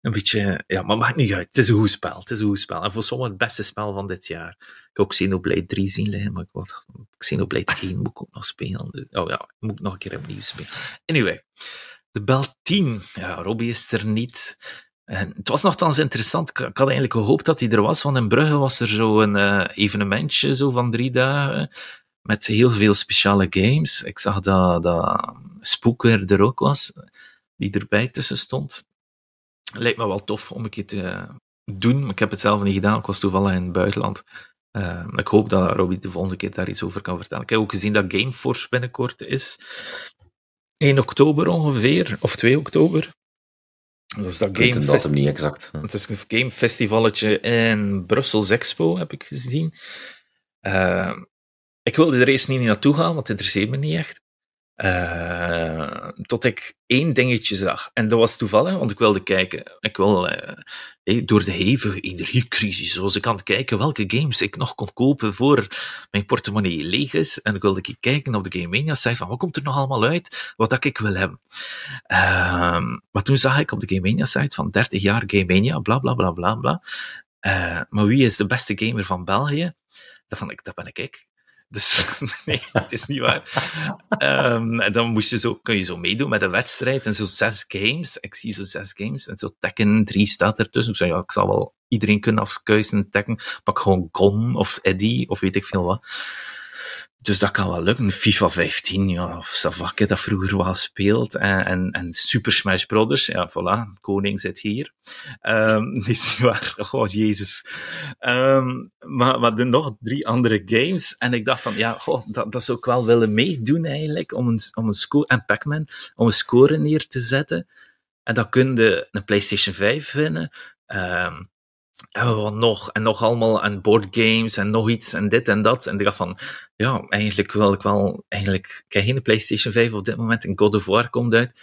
een beetje, ja, maar maakt niet uit. Het is een goed spel. Het is een goed spel. En voor sommigen het beste spel van dit jaar. Ik heb ook Xenoblade 3 zien liggen, maar ik wil Xenoblade 1 moet ik ook nog spelen. Oh ja, moet ik nog een keer opnieuw spelen. Anyway, de bel 10. Ja, Robbie is er niet. En het was nogthans interessant. Ik, had eigenlijk gehoopt dat hij er was, want in Brugge was er zo een uh, evenementje zo van drie dagen met heel veel speciale games. Ik zag dat, dat Spooker er ook was, die erbij tussen stond. Lijkt me wel tof om een keer te doen, maar ik heb het zelf niet gedaan. Ik was toevallig in het buitenland. Uh, ik hoop dat Robbie de volgende keer daar iets over kan vertellen. Ik heb ook gezien dat Gameforce binnenkort is. 1 oktober ongeveer, of 2 oktober. Dat is dat Game Festival. niet exact. Het is een Game Festivaletje in Brussels Expo, heb ik gezien. Uh, ik wilde er eerst niet naartoe gaan, want het interesseert me niet echt. Uh, tot ik één dingetje zag. En dat was toevallig, want ik wilde kijken. Ik wil uh, door de hevige energiecrisis, zoals ik aan het kijken welke games ik nog kon kopen voor mijn portemonnee leeg is. En ik wilde kijken op de Game Mania site van wat komt er nog allemaal uit, wat dat ik wil hebben. Uh, maar toen zag ik op de Game Mania site van 30 jaar Game Mania, bla bla bla bla bla. Uh, maar wie is de beste gamer van België? Dat, vond ik, dat ben ik. Dus nee, het is niet waar. Um, en dan moest je zo, kun je zo meedoen met een wedstrijd en zo zes games. Ik zie zo zes games en zo Tekken 3 staat ertussen. Ik zei, ja, ik zal wel iedereen kunnen afkuisen Tekken. Pak gewoon Gon of Eddie of weet ik veel wat. Dus dat kan wel lukken. FIFA 15, ja, of Savak, dat vroeger wel speelt. En, en, en, Super Smash Brothers, ja, voilà, koning zit hier. Um, is niet waar, oh jezus. Um, maar, maar er nog drie andere games. En ik dacht van, ja, goh, dat, dat zou ik wel willen meedoen eigenlijk, om een, om een score, en Pac-Man, om een score neer te zetten. En dan kun je een PlayStation 5 winnen. Um, en wat nog? En nog allemaal aan boardgames en nog iets en dit en dat. En ik dacht van, ja, eigenlijk wil ik wel, eigenlijk, ik heb geen PlayStation 5 op dit moment en God of War komt uit.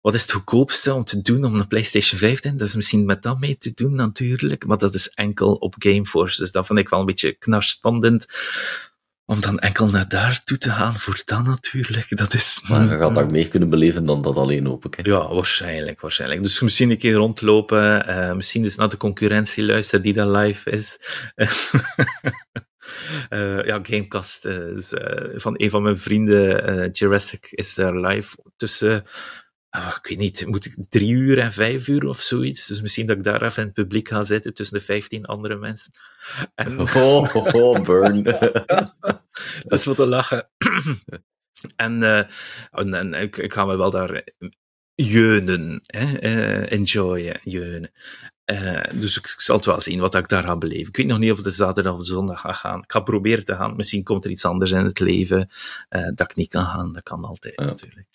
Wat is het goedkoopste om te doen om een PlayStation 5 te Dat is misschien met dat mee te doen natuurlijk, maar dat is enkel op Gameforce. Dus dat vond ik wel een beetje knarstandend om dan enkel naar daar toe te gaan voor dat natuurlijk, dat is... Maar je gaat dat meer kunnen beleven dan dat alleen open. Hè? Ja, waarschijnlijk, waarschijnlijk. Dus misschien een keer rondlopen, uh, misschien is naar de concurrentie luisteren die daar live is. uh, ja, Gamecast is, uh, van een van mijn vrienden, Jurassic, is daar live tussen oh, ik weet niet, moet ik drie uur en vijf uur of zoiets. Dus misschien dat ik daar even in het publiek ga zitten tussen de vijftien andere mensen. En... Oh, oh, oh burn. dat is wat te lachen. en, uh, en, en ik, ik, ga me wel daar jeunen, hè, uh, enjoyen, jeunen. Uh, dus ik, ik, zal het wel zien wat ik daar ga beleven. Ik weet nog niet of het de zaterdag of de zondag ga gaan. Ik ga proberen te gaan. Misschien komt er iets anders in het leven dat ik niet kan gaan. Dat kan altijd ja. natuurlijk.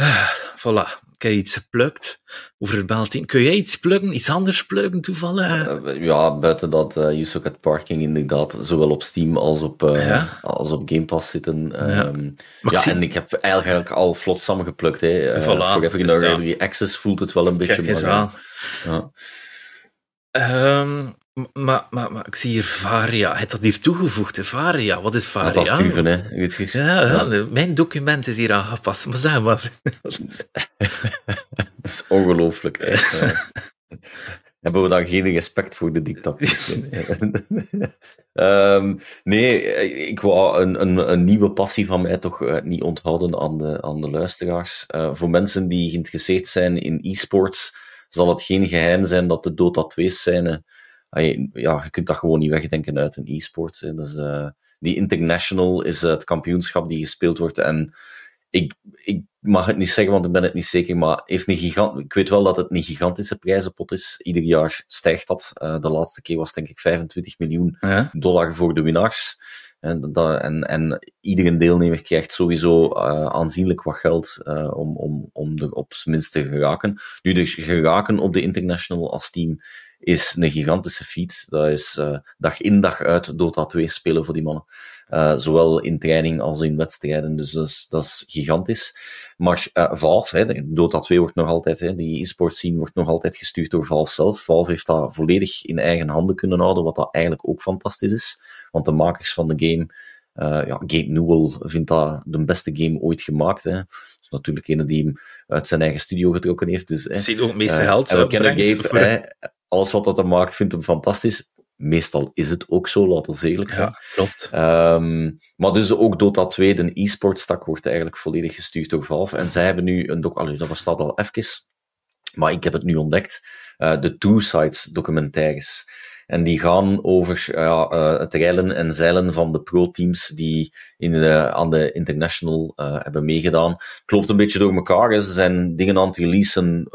Uh, voilà, ik heb iets geplukt over het Beltien. Kun jij iets plukken, iets anders plukken toevallig? Uh, ja, buiten dat uh, Yusukat Parking inderdaad zowel op Steam als op, uh, ja? als op Game Pass zitten. Ja, um, ja en ik heb eigenlijk al vlot samengeplukt. Hè. Uh, voilà, voor even Early Access voelt het wel een beetje. Kijk eens maar, aan. Ja. Um, maar, maar, maar ik zie hier Varia. Hij heeft dat hier toegevoegd, Varia. Wat is Varia? Dat is hè. Weet je. Ja, ja, mijn document is hier aangepast. Maar zeg maar. dat is ongelooflijk, echt. hebben we dan geen respect voor de dictatuur? um, nee, ik wou een, een, een, nieuwe passie van mij toch uh, niet onthouden aan de, aan de luisteraars. Uh, voor mensen die geïnteresseerd zijn in e-sports, zal het geen geheim zijn dat de Dota 2-scène, ja, je kunt dat gewoon niet wegdenken uit een e-sports. Dus, uh, die International is het kampioenschap die gespeeld wordt en ik, ik mag het niet zeggen, want ik ben het niet zeker, maar heeft een gigant, ik weet wel dat het een gigantische prijzenpot is. Ieder jaar stijgt dat. Uh, de laatste keer was denk ik 25 miljoen dollar voor de winnaars. En, dat, en, en iedere deelnemer krijgt sowieso uh, aanzienlijk wat geld uh, om, om, om er op zijn minst te geraken. Nu, de geraken op de International als team is een gigantische feat. Dat is uh, dag in dag uit Dota 2 spelen voor die mannen. Uh, zowel in training als in wedstrijden. Dus dat is, dat is gigantisch. Maar uh, Valve, hè, Dota 2 wordt nog altijd, hè, die e-sport scene wordt nog altijd gestuurd door Valve zelf. Valve heeft dat volledig in eigen handen kunnen houden, wat dat eigenlijk ook fantastisch is. Want de makers van de game, uh, ja, Gabe Newell vindt dat de beste game ooit gemaakt. Hè. Dat is natuurlijk een die hem uit zijn eigen studio getrokken heeft. Dus, hè. Ook het meeste geld. We kennen Gabe, hè, alles wat dat hij maakt, vindt hem fantastisch meestal is het ook zo, laten we eerlijk zijn. Ja, klopt. Um, maar dus ook Dota 2, de e-sport stak, wordt eigenlijk volledig gestuurd door Valve. En zij hebben nu een doc, allee, dat bestaat al even, maar ik heb het nu ontdekt, uh, de Two Sides documentaires. En die gaan over ja, uh, het reilen en zeilen van de pro-teams die in de, aan de International uh, hebben meegedaan. Het loopt een beetje door elkaar. Hè. Ze zijn dingen aan het releasen,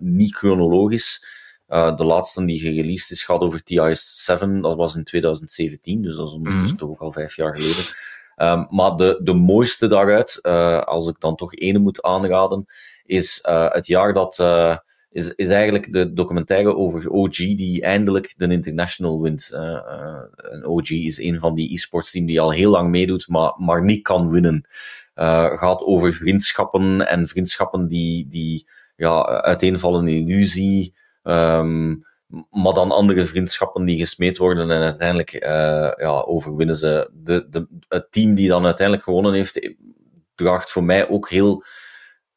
niet chronologisch. Uh, de laatste die gereleased is gaat over TI7, dat was in 2017, dus dat is ondertussen mm -hmm. toch ook al vijf jaar geleden. Um, maar de, de mooiste daaruit, uh, als ik dan toch ene moet aanraden, is uh, het jaar dat. is, is eigenlijk de documentaire over OG die eindelijk de International wint. Uh, OG is een van die e-sports teams die al heel lang meedoet, maar, maar niet kan winnen. gaat over vriendschappen en vriendschappen die, die ja, uiteenvallen in illusie. Um, maar dan andere vriendschappen die gesmeed worden en uiteindelijk uh, ja, overwinnen ze. De, de, het team die dan uiteindelijk gewonnen heeft, draagt voor mij ook heel...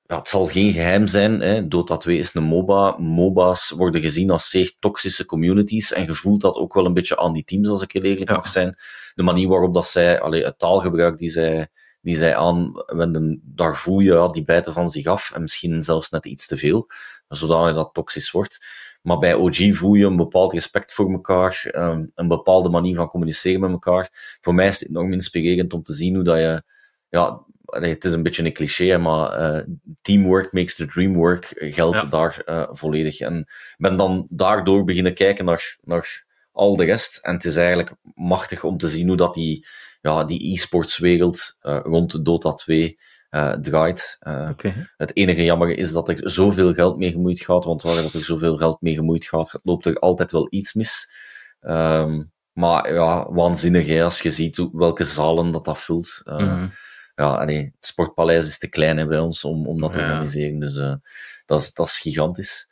Ja, het zal geen geheim zijn, hè. Dota 2 is een MOBA. MOBA's worden gezien als zeer toxische communities en je voelt dat ook wel een beetje aan die teams, als ik heel eerlijk ja. mag zijn. De manier waarop dat zij, allee, het taalgebruik die zij, die zij aanwenden, daar voel je, ja, die bijten van zich af en misschien zelfs net iets te veel zodanig dat toxisch wordt. Maar bij OG voel je een bepaald respect voor elkaar, um, een bepaalde manier van communiceren met elkaar. Voor mij is het enorm inspirerend om te zien hoe dat je, ja, het is een beetje een cliché, maar uh, teamwork makes the dream work geldt ja. daar uh, volledig. En ben dan daardoor beginnen kijken naar, naar al de rest. En het is eigenlijk machtig om te zien hoe dat die, ja, die e-sportswereld uh, rond Dota 2 uh, draait. Uh, okay. Het enige jammer is dat er zoveel geld mee gemoeid gaat, want waar dat er zoveel geld mee gemoeid gaat, loopt er altijd wel iets mis. Um, maar ja, waanzinnig hè, als je ziet welke zalen dat dat vult. Uh, mm -hmm. Ja, nee, het Sportpaleis is te klein hè, bij ons om, om dat te ja. organiseren, dus dat, is, dat is gigantisch.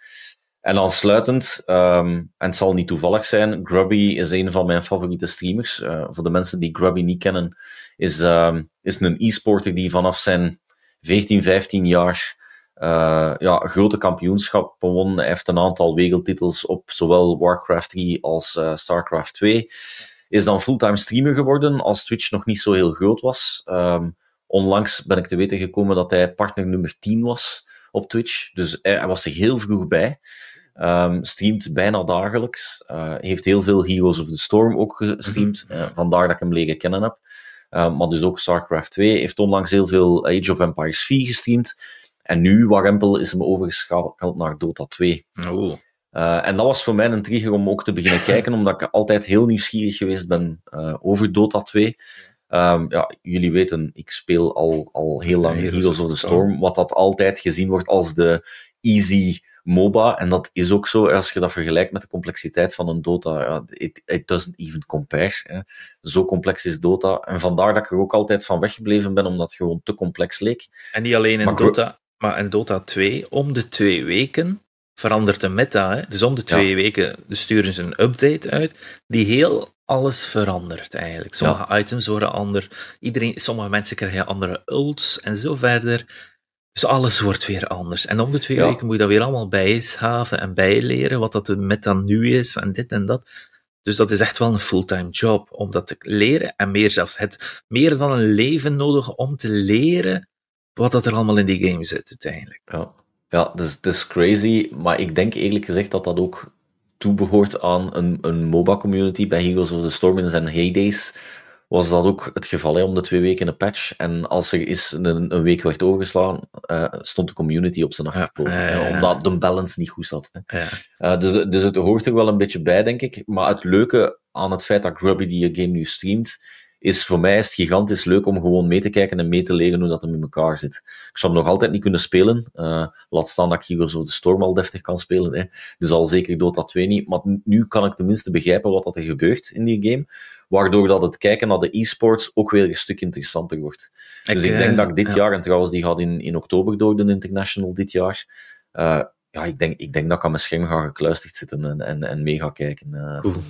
En aansluitend, um, en het zal niet toevallig zijn, Grubby is een van mijn favoriete streamers. Voor de mensen die Grubby niet kennen, is, um, is een e-sporter die vanaf zijn 14, 15 jaar uh, ja, grote kampioenschappen won. Hij heeft een aantal wereldtitels op zowel Warcraft 3 als uh, Starcraft 2. Is dan fulltime streamer geworden als Twitch nog niet zo heel groot was. Um, onlangs ben ik te weten gekomen dat hij partner nummer 10 was op Twitch. Dus hij, hij was er heel vroeg bij. Um, streamt bijna dagelijks. Uh, heeft heel veel Heroes of the Storm ook gestreamd. Mm -hmm. vandaar dat ik hem leren kennen heb. Uh, maar dus ook StarCraft 2. Heeft onlangs heel veel Age of Empires 4 gestreamd. En nu, Warempel, is hem overgeschakeld naar Dota 2. Oh. Uh, en dat was voor mij een trigger om ook te beginnen kijken, omdat ik altijd heel nieuwsgierig geweest ben uh, over Dota 2. Um, ja, jullie weten, ik speel al, al heel lang Heroes of the Storm, wat dat altijd gezien wordt als de easy MOBA. En dat is ook zo, als je dat vergelijkt met de complexiteit van een Dota. Ja, it, it doesn't even compare. Hè. Zo complex is Dota. En vandaar dat ik er ook altijd van weggebleven ben, omdat het gewoon te complex leek. En niet alleen in maar Dota, maar in Dota 2, om de twee weken verandert de meta. Hè? Dus om de twee ja. weken sturen ze een update uit die heel alles verandert eigenlijk. Sommige ja. items worden anders. Iedereen, sommige mensen krijgen andere ults en zo verder. Dus alles wordt weer anders. En om de twee weken moet je dat weer allemaal bijschaven en bijleren, wat dat met dan nu is en dit en dat. Dus dat is echt wel een fulltime job om dat te leren. En meer zelfs, het meer dan een leven nodig om te leren wat dat er allemaal in die game zit uiteindelijk. Ja, ja het, is, het is crazy. Maar ik denk eerlijk gezegd dat dat ook toebehoort aan een, een MOBA-community. Bij Heroes of the Storm in zijn heydays was dat ook het geval, hè, om de twee weken een patch. En als er eens een, een week werd overgeslagen, uh, stond de community op zijn achterpoot. Ja, omdat de balance niet goed zat. Hè. Uh, dus, dus het hoort er wel een beetje bij, denk ik. Maar het leuke aan het feit dat Grubby die game nu streamt, is voor mij is het gigantisch leuk om gewoon mee te kijken en mee te leren hoe dat hem in elkaar zit. Ik zou hem nog altijd niet kunnen spelen. Uh, laat staan dat ik Heroes of the Storm al deftig kan spelen. Hè. Dus al zeker Dota 2 niet. Maar nu kan ik tenminste begrijpen wat dat er gebeurt in die game. Waardoor dat het kijken naar de e-sports ook weer een stuk interessanter wordt. dus ik denk uh, dat ik dit ja. jaar, en trouwens die gaat in, in oktober door de International dit jaar, uh, ja, ik denk, ik denk dat ik aan mijn scherm ga gekluisterd zitten en, en, en mee ga kijken. Uh, dus,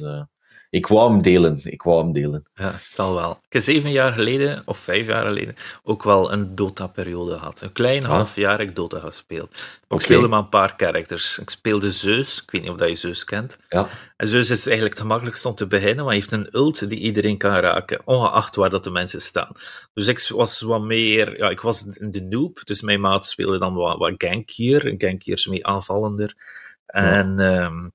ik wou hem delen. Ik wou hem delen. Ja, het zal wel. Ik heb zeven jaar geleden, of vijf jaar geleden, ook wel een Dota-periode gehad. Een klein ah. half jaar heb ik Dota gespeeld. Maar okay. Ik speelde maar een paar characters. Ik speelde Zeus. Ik weet niet of dat je Zeus kent. Ja. En Zeus is eigenlijk het makkelijkst om te beginnen, maar hij heeft een ult die iedereen kan raken, ongeacht waar dat de mensen staan. Dus ik was wat meer, ja, ik was de noob, dus mijn maat speelde dan wat, wat gankier. Gankier is meer aanvallender. En... Ja. Um,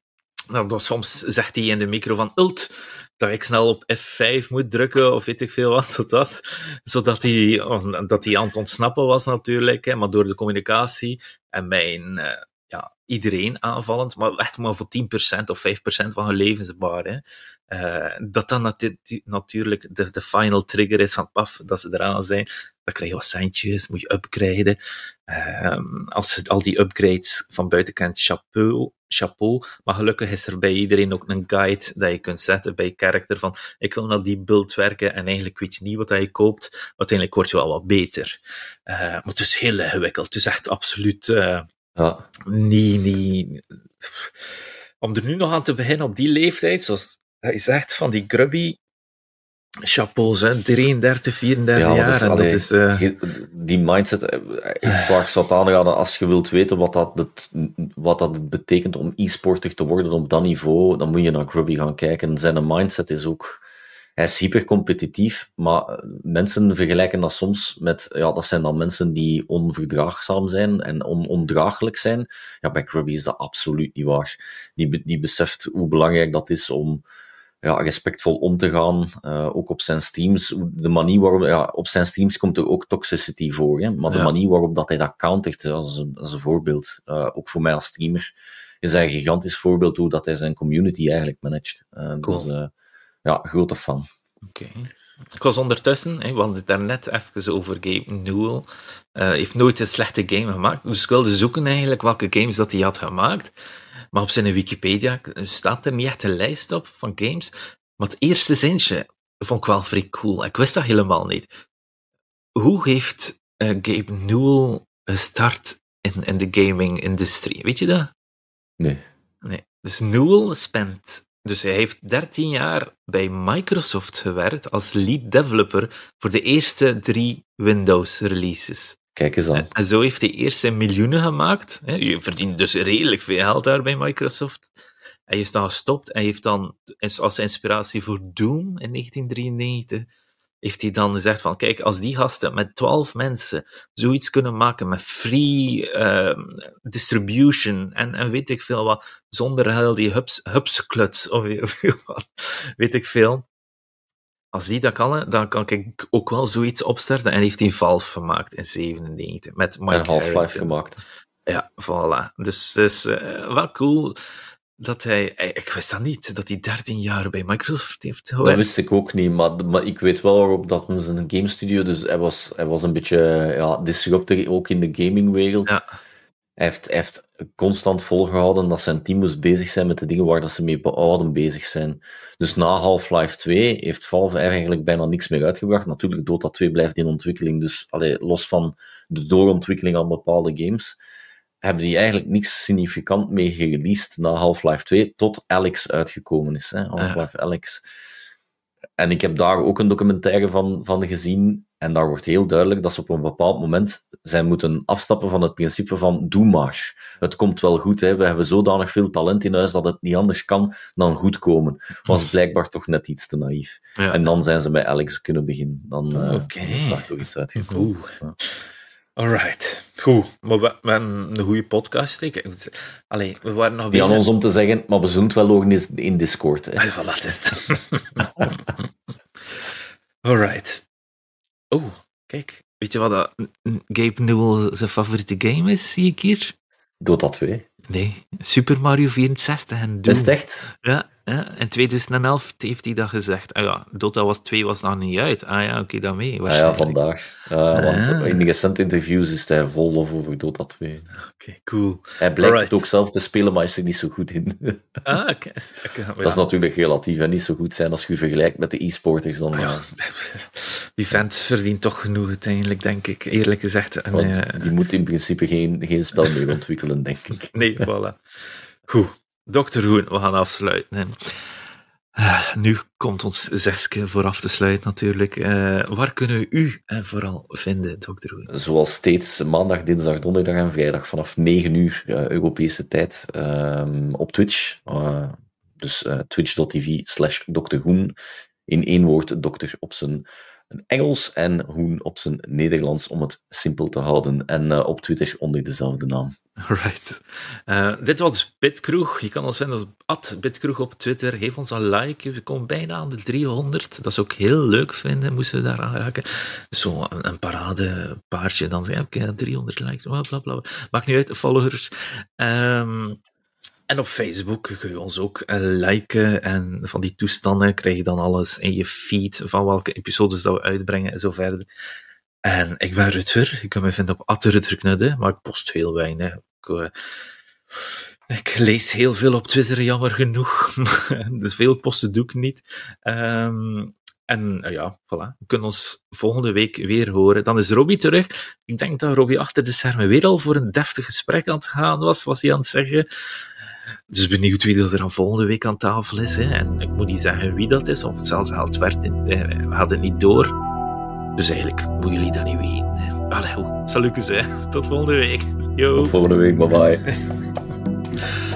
nou, soms zegt hij in de micro van ult, dat ik snel op F5 moet drukken, of weet ik veel wat dat was. Zodat hij, dat hij aan het ontsnappen was natuurlijk, hè, maar door de communicatie en mijn, uh, ja, iedereen aanvallend, maar echt maar voor 10% of 5% van hun levensbaar. Hè. Uh, dat dan nat natuurlijk de, de final trigger is van paf, dat ze eraan zijn. Dan krijg je wat centjes, moet je upgraden. Uh, als al die upgrades van buitenkant chapeau, chapeau. Maar gelukkig is er bij iedereen ook een guide dat je kunt zetten bij character van ik wil naar die build werken en eigenlijk weet je niet wat je koopt. Uiteindelijk word je wel wat beter. Uh, maar het is heel ingewikkeld. Het is echt absoluut uh, ja. niet, niet... Om er nu nog aan te beginnen op die leeftijd, zoals dat je zegt, van die grubby chapeaus, hè. 33, 34 ja, jaar. Dat is, allee, dat is, uh... Die mindset, eh, ik waar zou aanraden, als je wilt weten wat dat, het, wat dat betekent om e-sporter te worden op dat niveau, dan moet je naar Grubby gaan kijken. Zijn mindset is ook... Hij is hypercompetitief, maar mensen vergelijken dat soms met... Ja, dat zijn dan mensen die onverdraagzaam zijn en on, ondraaglijk zijn. Ja, bij Grubby is dat absoluut niet waar. Die, die beseft hoe belangrijk dat is om ja, respectvol om te gaan, uh, ook op zijn streams. De manier waarop, ja, op zijn streams komt er ook toxicity voor, hè? maar de ja. manier waarop dat hij dat countert, als een, als een voorbeeld, uh, ook voor mij als streamer, is hij een gigantisch voorbeeld hoe dat hij zijn community eigenlijk managt. Uh, cool. Dus ja, grote fan. Oké. Okay. Ik was ondertussen, hè, we hadden het daarnet even over Gabe Newell. Heeft nooit een slechte game gemaakt. Dus ik wilde zoeken eigenlijk welke games dat hij had gemaakt. Maar op zijn Wikipedia staat er niet echt een lijst op van games. Maar het eerste zinnetje vond ik wel vrij cool. Ik wist dat helemaal niet. Hoe heeft uh, Gabe Newell gestart in, in de gaming-industrie? Weet je dat? Nee. Nee. Dus Newell spent... Dus hij heeft 13 jaar bij Microsoft gewerkt als lead developer voor de eerste drie Windows-releases. Kijk eens aan. En zo heeft hij eerst zijn miljoenen gemaakt. Je verdient dus redelijk veel geld daar bij Microsoft. Hij is dan gestopt en heeft dan als inspiratie voor Doom in 1993 heeft hij dan gezegd van, kijk, als die gasten met twaalf mensen zoiets kunnen maken met free uh, distribution en, en weet ik veel wat, zonder heel die hubs, hubskluts of weet ik veel, als die dat kan, dan kan ik ook wel zoiets opstarten. En heeft hij Valve gemaakt in 97 met Mike En Half-Life gemaakt. Ja, voilà. Dus het is uh, wel cool dat hij... Eh, ik wist dat niet, dat hij 13 jaar bij Microsoft heeft gewerkt. Dat wist ik ook niet, maar, maar ik weet wel waarop dat was een game studio, dus hij was, hij was een beetje ja, disruptor ook in de gamingwereld. Ja. Hij heeft, heeft constant volgehouden dat zijn team moest bezig zijn met de dingen waar dat ze mee behouden bezig zijn. Dus na Half-Life 2 heeft Valve eigenlijk bijna niks meer uitgebracht. Natuurlijk, Dota 2 blijft in ontwikkeling, dus allee, los van de doorontwikkeling aan bepaalde games, hebben die eigenlijk niks significant mee gereleased na Half-Life 2, tot Alex uitgekomen is. Half-Life ja. Alex. En ik heb daar ook een documentaire van, van gezien En daar wordt heel duidelijk dat ze op een bepaald moment zijn moeten afstappen van het principe van doe maar. Het komt wel goed, hè. we hebben zodanig veel talent in huis dat het niet anders kan dan goed komen. Was blijkbaar toch net iets te naïef. En dan zijn ze bij Alex kunnen beginnen. Dan uh, okay. is daar toch iets uitgekomen. Ja. Alright, goed. Maar we, we, hebben een goede podcast. Allee, we waren nog niet aan ons om te zeggen, maar we zullen het wel logen in Discord. Hè. Allee, voilà, is Alright. Oh, kijk. Weet je wat dat Gabe Newell zijn favoriete game is, zie ik hier? Dota 2. Nee, Super Mario 64 en Doom. Is het echt? Ja, ja, in 2011 heeft hij dat gezegd. Ah ja, Dota was 2 was nog niet uit. Ah ja, oké, okay, dan mee. Ah ja, vandaag. Uh, want ah. in de recente interviews is hij vol of over Dota 2. Oké, cool. Hij blijkt het ook zelf te spelen, maar is er niet zo goed in. ah, oké. Dat is natuurlijk relatief en niet zo goed zijn als je vergelijkt met de e-sporters. Dan, ja, die vent verdient toch genoeg uiteindelijk, denk ik, eerlijk gezegd. En, die moet in principe geen, geen spel meer ontwikkelen, denk ik. Nee, voilà. Goed. Dokter Hoen, we gaan afsluiten. Uh, nu komt ons zesje voor af te sluiten natuurlijk. Uh, waar kunnen we u uh, vooral vinden, dokter Hoen? Zoals steeds maandag, dinsdag, donderdag en vrijdag vanaf 9 uur Europese tijd ehm, op Twitch. dus twitch.tv slash dokter. In één woord, dokter op zijn Engels en Hoen op zijn Nederlands, om het simpel te houden. En op Twitter onder dezelfde naam. Right. Uh, dit was Bitkroeg. Je kan ons vinden op Bitkroeg op Twitter. Geef ons een like. We komen bijna aan de 300. Dat is ook heel leuk vinden, moesten we daar aan raken. Zo een, een paradepaardje. Dan zeg ik, 300 likes, bla bla bla. Maakt niet uit, followers. Um, en op Facebook kun je ons ook uh, liken. En van die toestanden krijg je dan alles in je feed van welke episodes dat we uitbrengen en zo verder. En ik ben Rutger. Je kunt me vinden op Rutger maar ik post heel weinig. Ik, uh, ik, lees heel veel op Twitter, jammer genoeg. dus veel posten doe ik niet. Um, en uh, ja, voilà. We kunnen ons volgende week weer horen. Dan is Robbie terug. Ik denk dat Robbie achter de schermen weer al voor een deftig gesprek aan het gaan was, was hij aan het zeggen. Dus benieuwd wie er dan volgende week aan tafel is. Hè. En ik moet niet zeggen wie dat is, of het zelfs haalt werd. In, eh, we hadden het niet door. Dus eigenlijk moeten jullie dat niet weten. Allee, salut, hè. Tot volgende week. Yo. Tot volgende week, bye bye.